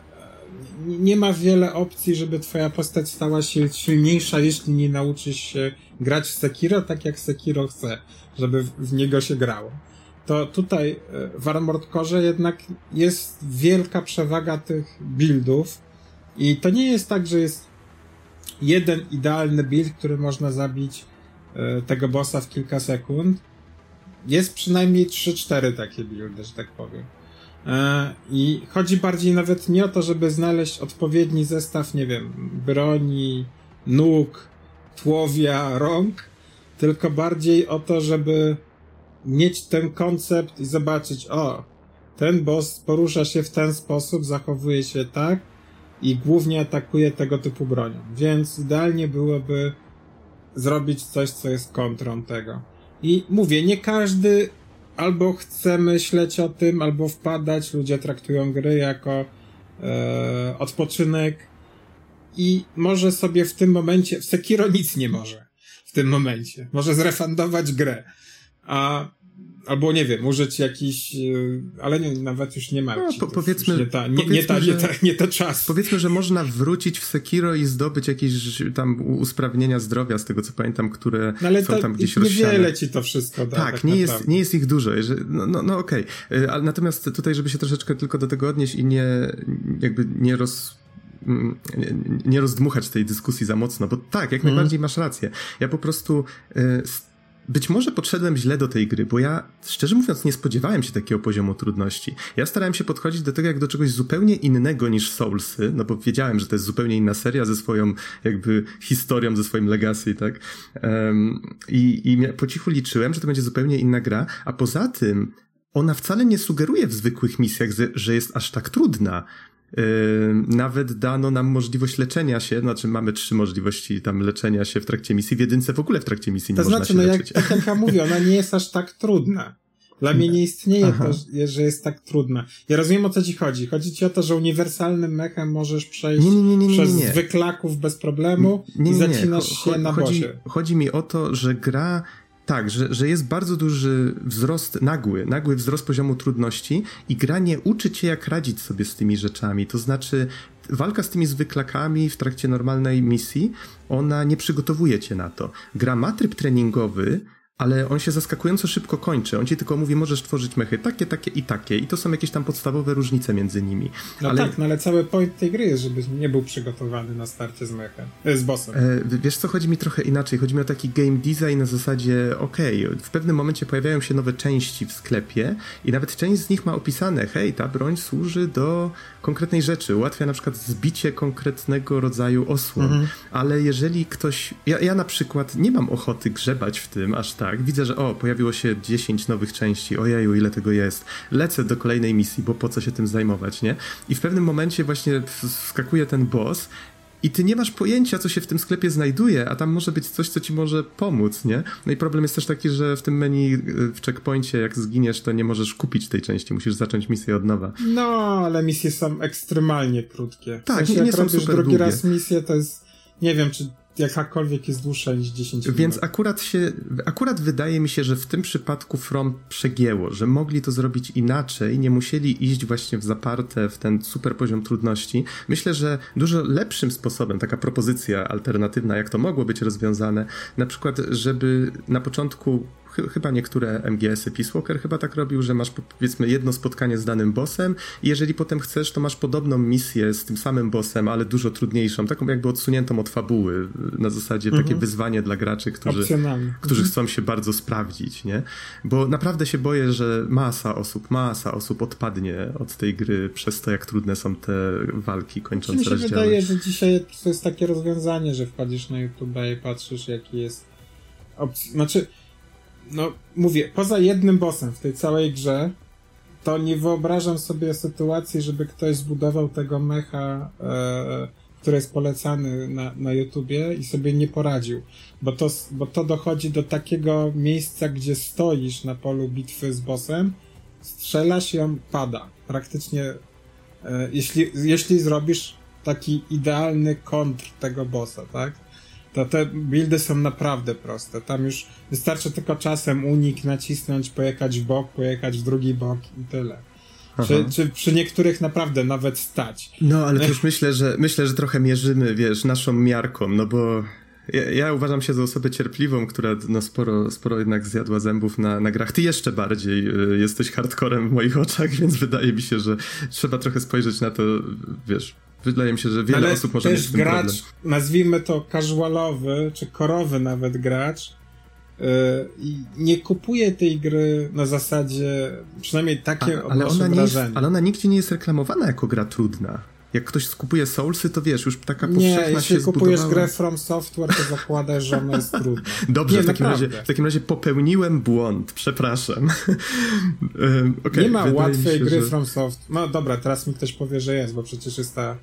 nie ma wiele opcji, żeby twoja postać stała się silniejsza, jeśli nie nauczysz się grać w Sekiro tak, jak Sekiro chce, żeby w niego się grało. To tutaj e, w Armored Core jednak jest wielka przewaga tych buildów i to nie jest tak, że jest jeden idealny build, który można zabić e, tego bossa w kilka sekund. Jest przynajmniej 3-4 takie buildy, że tak powiem. E, I chodzi bardziej nawet nie o to, żeby znaleźć odpowiedni zestaw, nie wiem, broni, nóg, tłowia, rąk, tylko bardziej o to, żeby mieć ten koncept i zobaczyć, o, ten boss porusza się w ten sposób, zachowuje się tak, i głównie atakuje tego typu bronią. Więc idealnie byłoby zrobić coś, co jest kontrą tego. I mówię, nie każdy albo chce myśleć o tym, albo wpadać. Ludzie traktują gry jako e, odpoczynek i może sobie w tym momencie, w Sekiro nic nie może w tym momencie. Może zrefundować grę. A albo nie wiem, użyć jakiś, y, ale nie, nawet już nie ma. No,
po, powiedzmy,
nie, ta, nie, nie, ta, nie, ta, nie to czas.
Powiedzmy, że można wrócić w Sekiro i zdobyć jakieś tam usprawnienia zdrowia, z tego co pamiętam, które
no, ale są tam gdzieś rozsiane. Niewiele ci to wszystko da.
Tak, tak nie, jest, nie jest ich dużo. No, no, no okej. Okay. Natomiast tutaj, żeby się troszeczkę tylko do tego odnieść i nie, jakby nie roz mm, nie rozdmuchać tej dyskusji za mocno, bo tak, jak mm. najbardziej masz rację. Ja po prostu y, być może podszedłem źle do tej gry, bo ja, szczerze mówiąc, nie spodziewałem się takiego poziomu trudności. Ja starałem się podchodzić do tego jak do czegoś zupełnie innego niż Soulsy, no bo wiedziałem, że to jest zupełnie inna seria ze swoją jakby historią, ze swoim legacy, tak? Um, I i po cichu liczyłem, że to będzie zupełnie inna gra, a poza tym ona wcale nie sugeruje w zwykłych misjach, że jest aż tak trudna. Yy, nawet dano nam możliwość leczenia się, znaczy mamy trzy możliwości tam leczenia się w trakcie misji, w jedynce w ogóle w trakcie misji nie to można znaczy, się no leczyć.
Jak, tak jak ja mówię, ona nie jest aż tak trudna. Dla mnie nie istnieje Aha. to, że jest tak trudna. Ja rozumiem o co ci chodzi. Chodzi ci o to, że uniwersalnym mechem możesz przejść nie, nie, nie, przez zwyklaków bez problemu i zacinasz się na
chodzi, chodzi mi o to, że gra tak, że, że jest bardzo duży wzrost, nagły, nagły wzrost poziomu trudności i gra nie uczy cię, jak radzić sobie z tymi rzeczami. To znaczy, walka z tymi zwyklakami w trakcie normalnej misji, ona nie przygotowuje cię na to. Gra ma tryb treningowy, ale on się zaskakująco szybko kończy. On ci tylko mówi, możesz tworzyć mechy takie, takie i takie. I to są jakieś tam podstawowe różnice między nimi.
No ale... tak, no ale cały point tej gry jest, żebyś nie był przygotowany na starcie z mechem, e, z bossem. E,
wiesz co, chodzi mi trochę inaczej. Chodzi mi o taki game design na zasadzie, okej, okay, w pewnym momencie pojawiają się nowe części w sklepie i nawet część z nich ma opisane, hej, ta broń służy do konkretnej rzeczy, ułatwia na przykład zbicie konkretnego rodzaju osłon, mhm. ale jeżeli ktoś, ja, ja na przykład nie mam ochoty grzebać w tym aż tak, widzę, że o, pojawiło się 10 nowych części, ojeju, ile tego jest, lecę do kolejnej misji, bo po co się tym zajmować, nie? I w pewnym momencie właśnie wskakuje ten boss i ty nie masz pojęcia, co się w tym sklepie znajduje, a tam może być coś, co ci może pomóc, nie? No i problem jest też taki, że w tym menu y, w checkpoincie, jak zginiesz, to nie możesz kupić tej części, musisz zacząć misję od nowa.
No, ale misje są ekstremalnie krótkie.
Tak, w sensie, nie, nie są super
drugi
długie.
raz misję, to jest, nie wiem, czy jakakolwiek jest dłuższa niż 10 minut.
Więc akurat się, akurat wydaje mi się, że w tym przypadku From przegięło, że mogli to zrobić inaczej, nie musieli iść właśnie w zaparte w ten super poziom trudności. Myślę, że dużo lepszym sposobem, taka propozycja alternatywna, jak to mogło być rozwiązane, na przykład, żeby na początku chyba niektóre MGS-y, Peace Walker chyba tak robił, że masz powiedzmy jedno spotkanie z danym bossem i jeżeli potem chcesz, to masz podobną misję z tym samym bossem, ale dużo trudniejszą, taką jakby odsuniętą od fabuły, na zasadzie mhm. takie wyzwanie dla graczy, którzy, którzy mhm. chcą się bardzo sprawdzić, nie? Bo naprawdę się boję, że masa osób, masa osób odpadnie od tej gry przez to, jak trudne są te walki kończące rozdziały. Mi się
wydaje, że dzisiaj to jest takie rozwiązanie, że wchodzisz na YouTube i patrzysz, jaki jest opcja. Znaczy, no mówię, poza jednym bossem w tej całej grze, to nie wyobrażam sobie sytuacji, żeby ktoś zbudował tego mecha, e, który jest polecany na, na YouTubie i sobie nie poradził. Bo to, bo to dochodzi do takiego miejsca, gdzie stoisz na polu bitwy z bossem, strzelasz i on pada. Praktycznie, e, jeśli, jeśli zrobisz taki idealny kontr tego bossa, tak? To te buildy są naprawdę proste. Tam już wystarczy tylko czasem unik nacisnąć, pojechać w bok, pojechać w drugi bok i tyle. Czy, czy, przy niektórych naprawdę nawet stać.
No, ale też myślę, że myślę, że trochę mierzymy, wiesz, naszą miarką, no bo ja, ja, uważam się za osobę cierpliwą, która no, sporo, sporo jednak zjadła zębów na, na grach. Ty jeszcze bardziej y, jesteś hardcorem w moich oczach, więc wydaje mi się, że trzeba trochę spojrzeć na to, wiesz, Wydaje mi się, że wiele Ale osób może mieć z tym
gracz,
problem.
nazwijmy to casualowy, czy korowy nawet gracz, yy, nie kupuje tej gry na zasadzie, przynajmniej takie A, ale ona
nie jest, Ale ona nigdzie nie jest reklamowana jako gra trudna. Jak ktoś skupuje Soulsy, to wiesz, już taka powszechna
nie, jeśli kupujesz grę From Software, to zakładasz, że ona jest trudna.
Dobrze, nie, w, takim razie, w takim razie popełniłem błąd, przepraszam.
okay, nie ma łatwej się, gry że... From Software. No dobra, teraz mi ktoś powie, że jest, bo przecież jest ta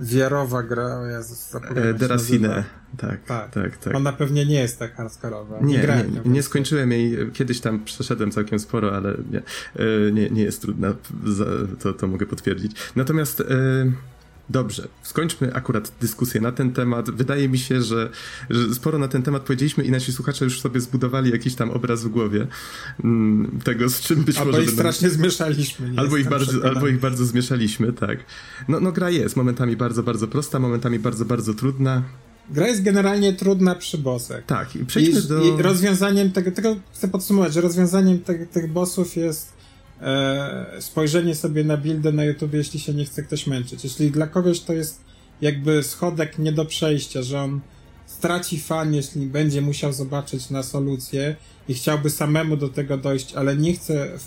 wiarowa gra, o Jezus,
e, Deracine, tak, tak, tak, tak.
Ona pewnie nie jest tak hardkorowa.
Nie, nie, nie, nie, skończyłem jej, kiedyś tam przeszedłem całkiem sporo, ale nie, e, nie, nie jest trudna, to, to mogę potwierdzić. Natomiast... E, Dobrze, skończmy akurat dyskusję na ten temat. Wydaje mi się, że, że, sporo na ten temat powiedzieliśmy i nasi słuchacze już sobie zbudowali jakiś tam obraz w głowie mm, tego, z czym być
albo
może...
Albo ich strasznie zmieszaliśmy.
Albo ich, bardzo, albo ich bardzo zmieszaliśmy, tak. No, no gra jest momentami bardzo, bardzo prosta, momentami bardzo, bardzo trudna.
Gra jest generalnie trudna przy bossach.
Tak, i przejdźmy I, do...
I rozwiązaniem tego, tego chcę podsumować, że rozwiązaniem te, tych bossów jest spojrzenie sobie na buildę na YouTube, jeśli się nie chce ktoś męczyć. Jeśli dla kogoś to jest jakby schodek nie do przejścia, że on straci fan, jeśli będzie musiał zobaczyć na solucję i chciałby samemu do tego dojść, ale nie chce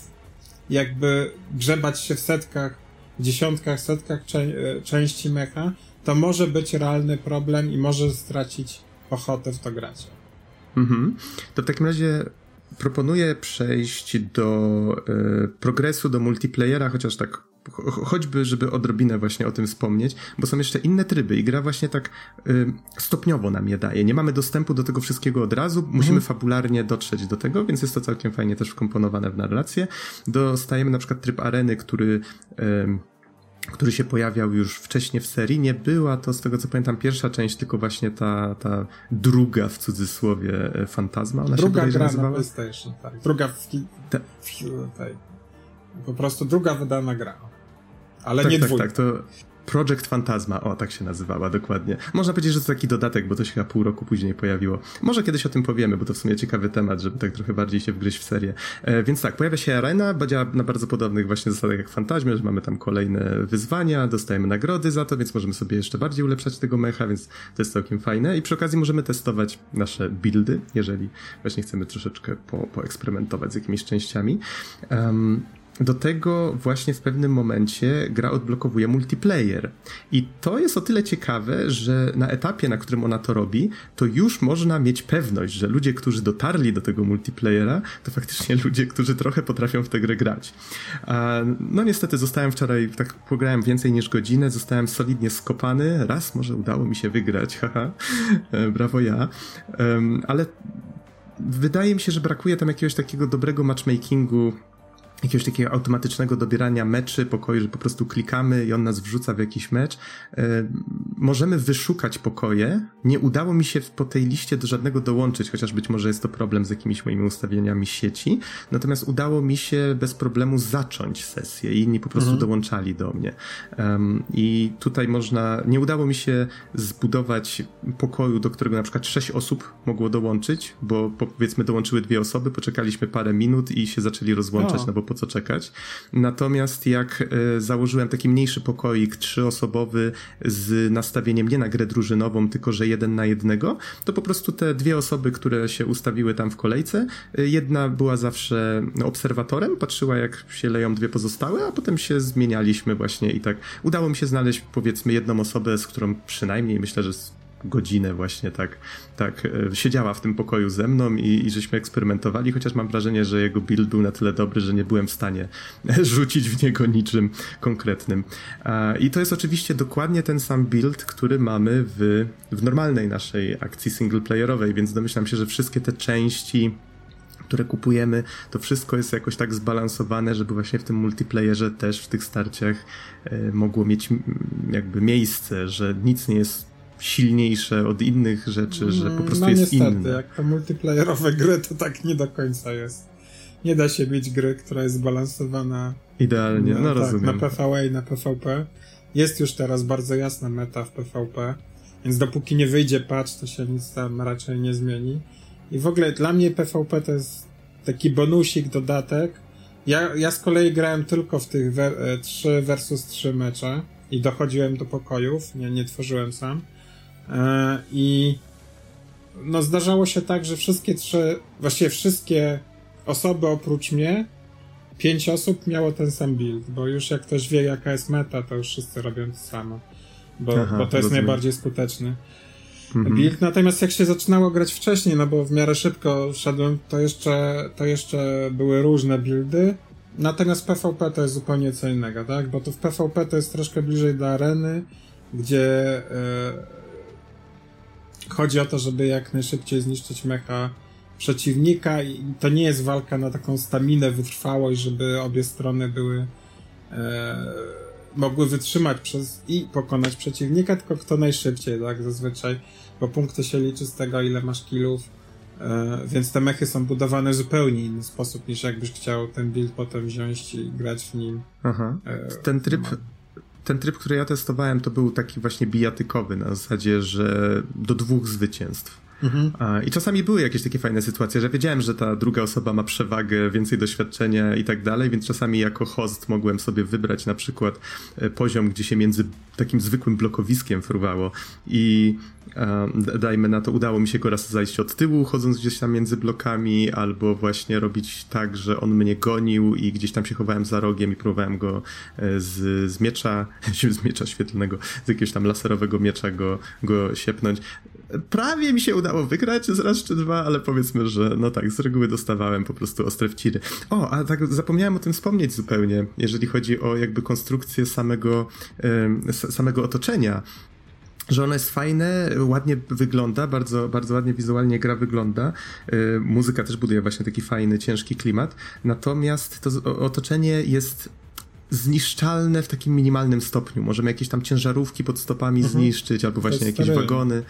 jakby grzebać się w setkach, dziesiątkach, setkach cze- części mecha, to może być realny problem i może stracić ochotę w to grać.
Mhm. To w takim razie proponuję przejść do y, progresu, do multiplayera, chociaż tak choćby, żeby odrobinę właśnie o tym wspomnieć, bo są jeszcze inne tryby i gra właśnie tak y, stopniowo nam je daje. Nie mamy dostępu do tego wszystkiego od razu, musimy mhm. fabularnie dotrzeć do tego, więc jest to całkiem fajnie też wkomponowane w narrację. Dostajemy na przykład tryb areny, który y, który się pojawiał już wcześniej w serii. Nie była to, z tego co pamiętam, pierwsza część, tylko właśnie ta, ta druga w cudzysłowie e, fantazma.
Ona druga się gra nazywała? na PlayStation, tak. Druga w, ta... w, tej, po prostu druga wydana gra. Ale
tak,
nie
tak,
dwójka.
Tak, to Project Fantasma, o tak się nazywała dokładnie. Można powiedzieć, że to taki dodatek, bo to się chyba pół roku później pojawiło. Może kiedyś o tym powiemy, bo to w sumie ciekawy temat, żeby tak trochę bardziej się wgryźć w serię. E, więc tak, pojawia się arena, działa na bardzo podobnych właśnie zasadach jak w Fantaźmie, że mamy tam kolejne wyzwania, dostajemy nagrody za to, więc możemy sobie jeszcze bardziej ulepszać tego mecha, więc to jest całkiem fajne. I przy okazji możemy testować nasze buildy, jeżeli właśnie chcemy troszeczkę po, poeksperymentować z jakimiś częściami. Um, do tego właśnie w pewnym momencie gra odblokowuje multiplayer. I to jest o tyle ciekawe, że na etapie, na którym ona to robi, to już można mieć pewność, że ludzie, którzy dotarli do tego multiplayera, to faktycznie ludzie, którzy trochę potrafią w tę grę grać. No niestety zostałem wczoraj, tak pograłem więcej niż godzinę, zostałem solidnie skopany. Raz może udało mi się wygrać, haha, e, brawo ja. Ale wydaje mi się, że brakuje tam jakiegoś takiego dobrego matchmakingu jakiegoś takiego automatycznego dobierania meczy, pokoju, że po prostu klikamy i on nas wrzuca w jakiś mecz. E, możemy wyszukać pokoje. Nie udało mi się po tej liście do żadnego dołączyć, chociaż być może jest to problem z jakimiś moimi ustawieniami sieci. Natomiast udało mi się bez problemu zacząć sesję i inni po prostu mhm. dołączali do mnie. Um, I tutaj można, nie udało mi się zbudować pokoju, do którego na przykład sześć osób mogło dołączyć, bo powiedzmy dołączyły dwie osoby, poczekaliśmy parę minut i się zaczęli rozłączać, o. no bo po co czekać. Natomiast jak e, założyłem taki mniejszy pokoik trzyosobowy z nastawieniem nie na grę drużynową, tylko że jeden na jednego, to po prostu te dwie osoby, które się ustawiły tam w kolejce, e, jedna była zawsze obserwatorem, patrzyła jak się leją dwie pozostałe, a potem się zmienialiśmy właśnie i tak udało mi się znaleźć powiedzmy jedną osobę, z którą przynajmniej myślę, że godzinę właśnie tak, tak e, siedziała w tym pokoju ze mną i, i żeśmy eksperymentowali, chociaż mam wrażenie, że jego build był na tyle dobry, że nie byłem w stanie rzucić w niego niczym konkretnym. I to jest oczywiście dokładnie ten sam build, który mamy w, w normalnej naszej akcji singleplayerowej, więc domyślam się, że wszystkie te części które kupujemy, to wszystko jest jakoś tak zbalansowane, żeby właśnie w tym multiplayerze też w tych starciach e, mogło mieć jakby miejsce, że nic nie jest silniejsze od innych rzeczy, że po prostu
no,
jest
niestety,
inne.
jak to multiplayerowe gry, to tak nie do końca jest. Nie da się mieć gry, która jest zbalansowana
idealnie, no, no tak, rozumiem.
na PvE i na PvP. Jest już teraz bardzo jasna meta w PvP, więc dopóki nie wyjdzie patch, to się nic tam raczej nie zmieni. I w ogóle dla mnie PvP to jest taki bonusik, dodatek. Ja, ja z kolei grałem tylko w tych 3 e, versus 3 mecze i dochodziłem do pokojów, nie, nie tworzyłem sam. E, I no zdarzało się tak, że wszystkie trzy, właściwie wszystkie osoby oprócz mnie, pięć osób miało ten sam build, bo już jak ktoś wie jaka jest meta, to już wszyscy robią to samo. Bo, Aha, bo to jest rozumiem. najbardziej skuteczny mhm. build. Natomiast jak się zaczynało grać wcześniej, no bo w miarę szybko szedłem, to jeszcze, to jeszcze były różne buildy. Natomiast PvP to jest zupełnie co innego, tak? Bo to w PvP to jest troszkę bliżej do areny, gdzie e, chodzi o to, żeby jak najszybciej zniszczyć mecha przeciwnika i to nie jest walka na taką staminę, wytrwałość, żeby obie strony były e, mogły wytrzymać przez i pokonać przeciwnika, tylko kto najszybciej, tak, zazwyczaj, bo punkty się liczy z tego, ile masz killów, e, więc te mechy są budowane w zupełnie inny sposób, niż jakbyś chciał ten build potem wziąć i grać w nim.
Aha. E, ten tryb, ten tryb, który ja testowałem, to był taki właśnie bijatykowy, na zasadzie, że do dwóch zwycięstw. Mhm. I czasami były jakieś takie fajne sytuacje, że wiedziałem, że ta druga osoba ma przewagę, więcej doświadczenia i tak dalej, więc czasami jako host mogłem sobie wybrać na przykład e, poziom, gdzie się między takim zwykłym blokowiskiem fruwało i dajmy na to, udało mi się go raz zajść od tyłu, chodząc gdzieś tam między blokami, albo właśnie robić tak, że on mnie gonił i gdzieś tam się chowałem za rogiem i próbowałem go e, z, z miecza, z miecza świetlnego, z jakiegoś tam laserowego miecza go, go siepnąć. Prawie mi się udało wygrać z raz czy dwa, ale powiedzmy, że no tak, z reguły dostawałem po prostu ostre wciry. O, a tak zapomniałem o tym wspomnieć zupełnie, jeżeli chodzi o jakby konstrukcję samego, samego otoczenia że ono jest fajne, ładnie wygląda, bardzo, bardzo ładnie wizualnie gra wygląda. Yy, muzyka też buduje właśnie taki fajny, ciężki klimat. Natomiast to otoczenie jest zniszczalne w takim minimalnym stopniu. Możemy jakieś tam ciężarówki pod stopami mhm. zniszczyć, albo właśnie jakieś wagony.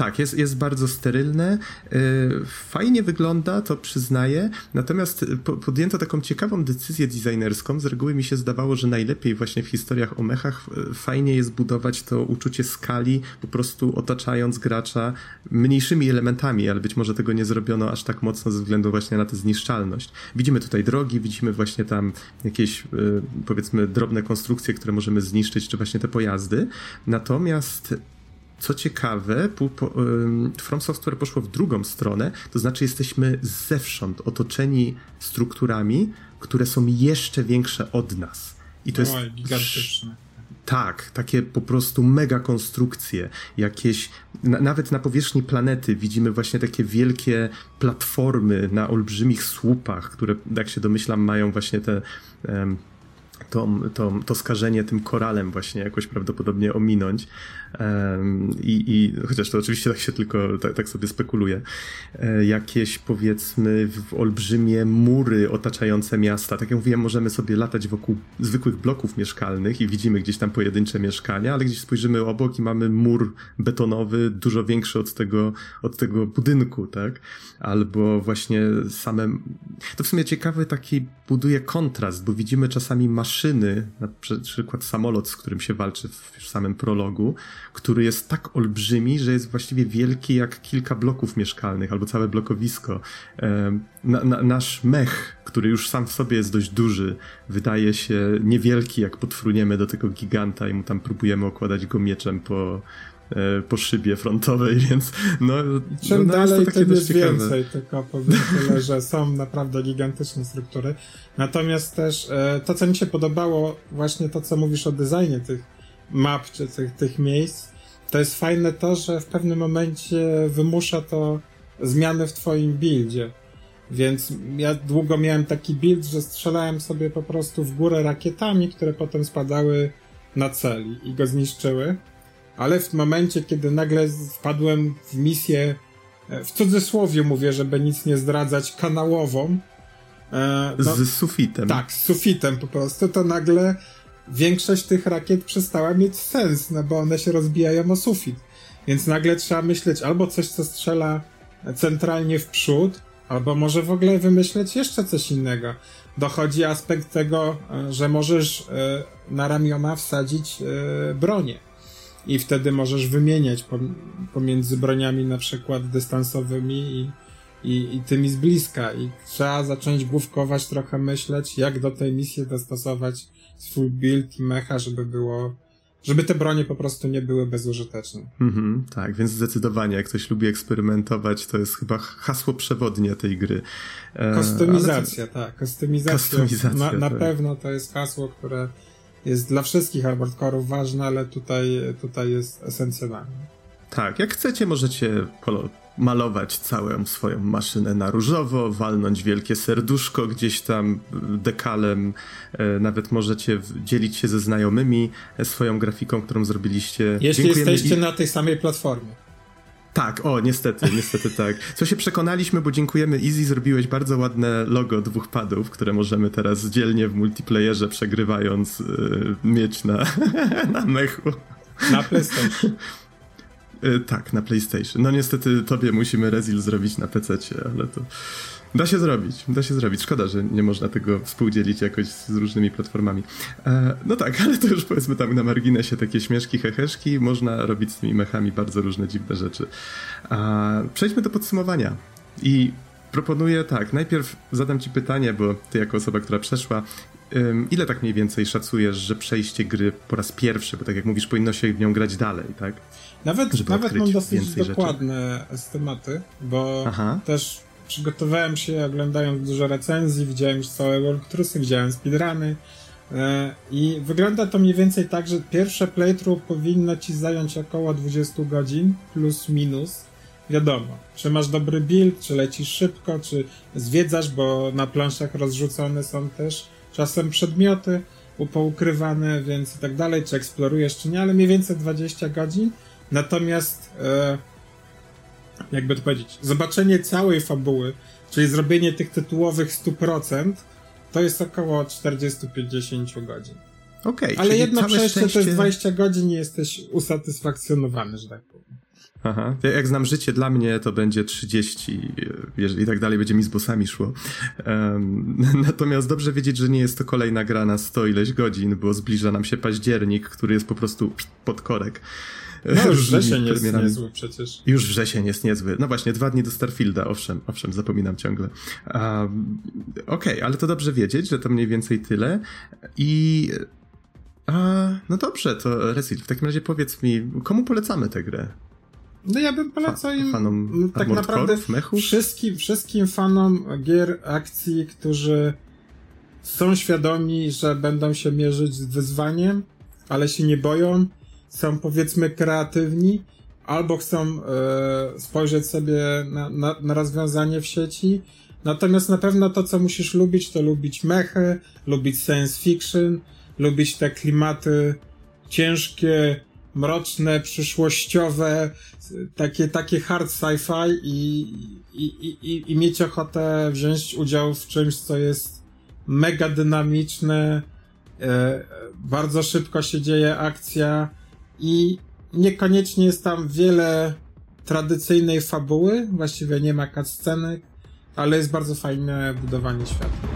Tak, jest, jest bardzo sterylne. Y, fajnie wygląda, to przyznaję. Natomiast podjęto taką ciekawą decyzję designerską. Z reguły mi się zdawało, że najlepiej właśnie w historiach o mechach y, fajnie jest budować to uczucie skali, po prostu otaczając gracza mniejszymi elementami, ale być może tego nie zrobiono aż tak mocno ze względu właśnie na tę zniszczalność. Widzimy tutaj drogi, widzimy właśnie tam jakieś y, powiedzmy drobne konstrukcje, które możemy zniszczyć, czy właśnie te pojazdy. Natomiast co ciekawe, From Software poszło w drugą stronę, to znaczy jesteśmy zewsząd otoczeni strukturami, które są jeszcze większe od nas.
I to jest. gigantyczne.
Tak, takie po prostu mega konstrukcje, jakieś, na, nawet na powierzchni planety widzimy właśnie takie wielkie platformy na olbrzymich słupach, które, jak się domyślam, mają właśnie te um, to, to, to skażenie tym koralem właśnie jakoś prawdopodobnie ominąć. I, i chociaż to oczywiście tak się tylko, tak, tak sobie spekuluje. E, jakieś powiedzmy olbrzymie mury otaczające miasta. Tak jak mówiłem, możemy sobie latać wokół zwykłych bloków mieszkalnych i widzimy gdzieś tam pojedyncze mieszkania, ale gdzieś spojrzymy obok i mamy mur betonowy, dużo większy od tego, od tego budynku, tak? Albo właśnie same. To w sumie ciekawy taki buduje kontrast, bo widzimy czasami maszyny, na przykład samolot, z którym się walczy w samym prologu, który jest tak olbrzymi, że jest właściwie wielki jak kilka bloków mieszkalnych albo całe blokowisko. Na, na, nasz mech, który już sam w sobie jest dość duży, wydaje się niewielki, jak podfruniemy do tego giganta i mu tam próbujemy okładać go mieczem po, po szybie frontowej, więc no...
Czym
no,
dalej, jest tym jest ciekawe. więcej, tylko powiem tyle, że są naprawdę gigantyczne struktury. Natomiast też e, to, co mi się podobało, właśnie to, co mówisz o designie tych map czy tych, tych miejsc, to jest fajne to, że w pewnym momencie wymusza to zmiany w twoim buildzie. Więc ja długo miałem taki build, że strzelałem sobie po prostu w górę rakietami, które potem spadały na cel i go zniszczyły. Ale w momencie, kiedy nagle wpadłem w misję, e, w cudzysłowie mówię, żeby nic nie zdradzać, kanałową.
No, z sufitem.
Tak, z sufitem po prostu, to nagle większość tych rakiet przestała mieć sens, no bo one się rozbijają o sufit. Więc nagle trzeba myśleć albo coś, co strzela centralnie w przód, albo może w ogóle wymyśleć jeszcze coś innego. Dochodzi aspekt tego, e, że możesz na ramiona wsadzić bronię. I wtedy możesz wymieniać pomiędzy broniami na przykład dystansowymi i, i, i tymi z bliska. I trzeba zacząć główkować, trochę myśleć, jak do tej misji dostosować swój build i mecha, żeby było żeby te bronie po prostu nie były bezużyteczne.
Mhm, tak, więc zdecydowanie, jak ktoś lubi eksperymentować, to jest chyba hasło przewodnie tej gry.
E, Kostymizacja, to... tak, kostymizacja. Kostymizacja na, na tak. pewno to jest hasło, które jest dla wszystkich hardcore'ów ważne, ale tutaj, tutaj jest esencjonalne.
Tak, jak chcecie, możecie malować całą swoją maszynę na różowo, walnąć wielkie serduszko gdzieś tam dekalem, e, nawet możecie dzielić się ze znajomymi e, swoją grafiką, którą zrobiliście.
Jeśli Dziękujemy jesteście i... na tej samej platformie.
Tak, o, niestety, niestety tak. Co się przekonaliśmy, bo dziękujemy Easy, zrobiłeś bardzo ładne logo dwóch padów, które możemy teraz dzielnie w multiplayerze przegrywając yy, mieć na, na mechu.
Na PlayStation.
Y, tak, na PlayStation. No niestety tobie musimy Rezil zrobić na PC, ale to. Da się zrobić, da się zrobić. Szkoda, że nie można tego współdzielić jakoś z różnymi platformami. E, no tak, ale to już powiedzmy tam na marginesie takie śmieszki, heheszki. Można robić z tymi mechami bardzo różne dziwne rzeczy. E, przejdźmy do podsumowania. I proponuję tak, najpierw zadam ci pytanie, bo ty jako osoba, która przeszła, ile tak mniej więcej szacujesz, że przejście gry po raz pierwszy, bo tak jak mówisz, powinno się w nią grać dalej, tak?
Nawet, nawet mam dosyć dokładne rzeczy. estimaty, bo Aha. też przygotowałem się oglądając dużo recenzji, widziałem już całe walkthroughsy, widziałem speedruny e, i wygląda to mniej więcej tak, że pierwsze playthrough powinno ci zająć około 20 godzin, plus minus. Wiadomo, czy masz dobry build, czy lecisz szybko, czy zwiedzasz, bo na planszach rozrzucone są też czasem przedmioty poukrywane, więc i tak dalej, czy eksplorujesz, czy nie, ale mniej więcej 20 godzin. Natomiast e, jakby to powiedzieć, zobaczenie całej fabuły, czyli zrobienie tych tytułowych 100%, to jest około 40-50 godzin.
Okej.
Okay, Ale jedno przejście szczęście... to jest 20 godzin i jesteś usatysfakcjonowany, że tak powiem.
Aha. Jak znam życie dla mnie, to będzie 30, jeżeli tak dalej będzie mi z bossami szło. Um, natomiast dobrze wiedzieć, że nie jest to kolejna gra na 100 ileś godzin, bo zbliża nam się październik, który jest po prostu pod korek.
No już wrzesień jest niezły przecież.
Już wrzesień jest niezły. No właśnie, dwa dni do Starfielda, owszem, owszem, zapominam ciągle. Um, Okej, okay, ale to dobrze wiedzieć, że to mniej więcej tyle. I... A, no dobrze, to Resil, w takim razie powiedz mi, komu polecamy tę grę?
No ja bym polecał im fanom tak naprawdę wszystkim, wszystkim fanom gier akcji, którzy są świadomi, że będą się mierzyć z wyzwaniem, ale się nie boją, są powiedzmy kreatywni, albo chcą e, spojrzeć sobie na, na, na rozwiązanie w sieci. Natomiast na pewno to, co musisz lubić, to lubić mechy, lubić science fiction, lubić te klimaty ciężkie, mroczne, przyszłościowe, takie, takie hard sci-fi i, i, i, i mieć ochotę wziąć udział w czymś, co jest mega dynamiczne, e, bardzo szybko się dzieje akcja i niekoniecznie jest tam wiele tradycyjnej fabuły, właściwie nie ma cutscenek, ale jest bardzo fajne budowanie świata.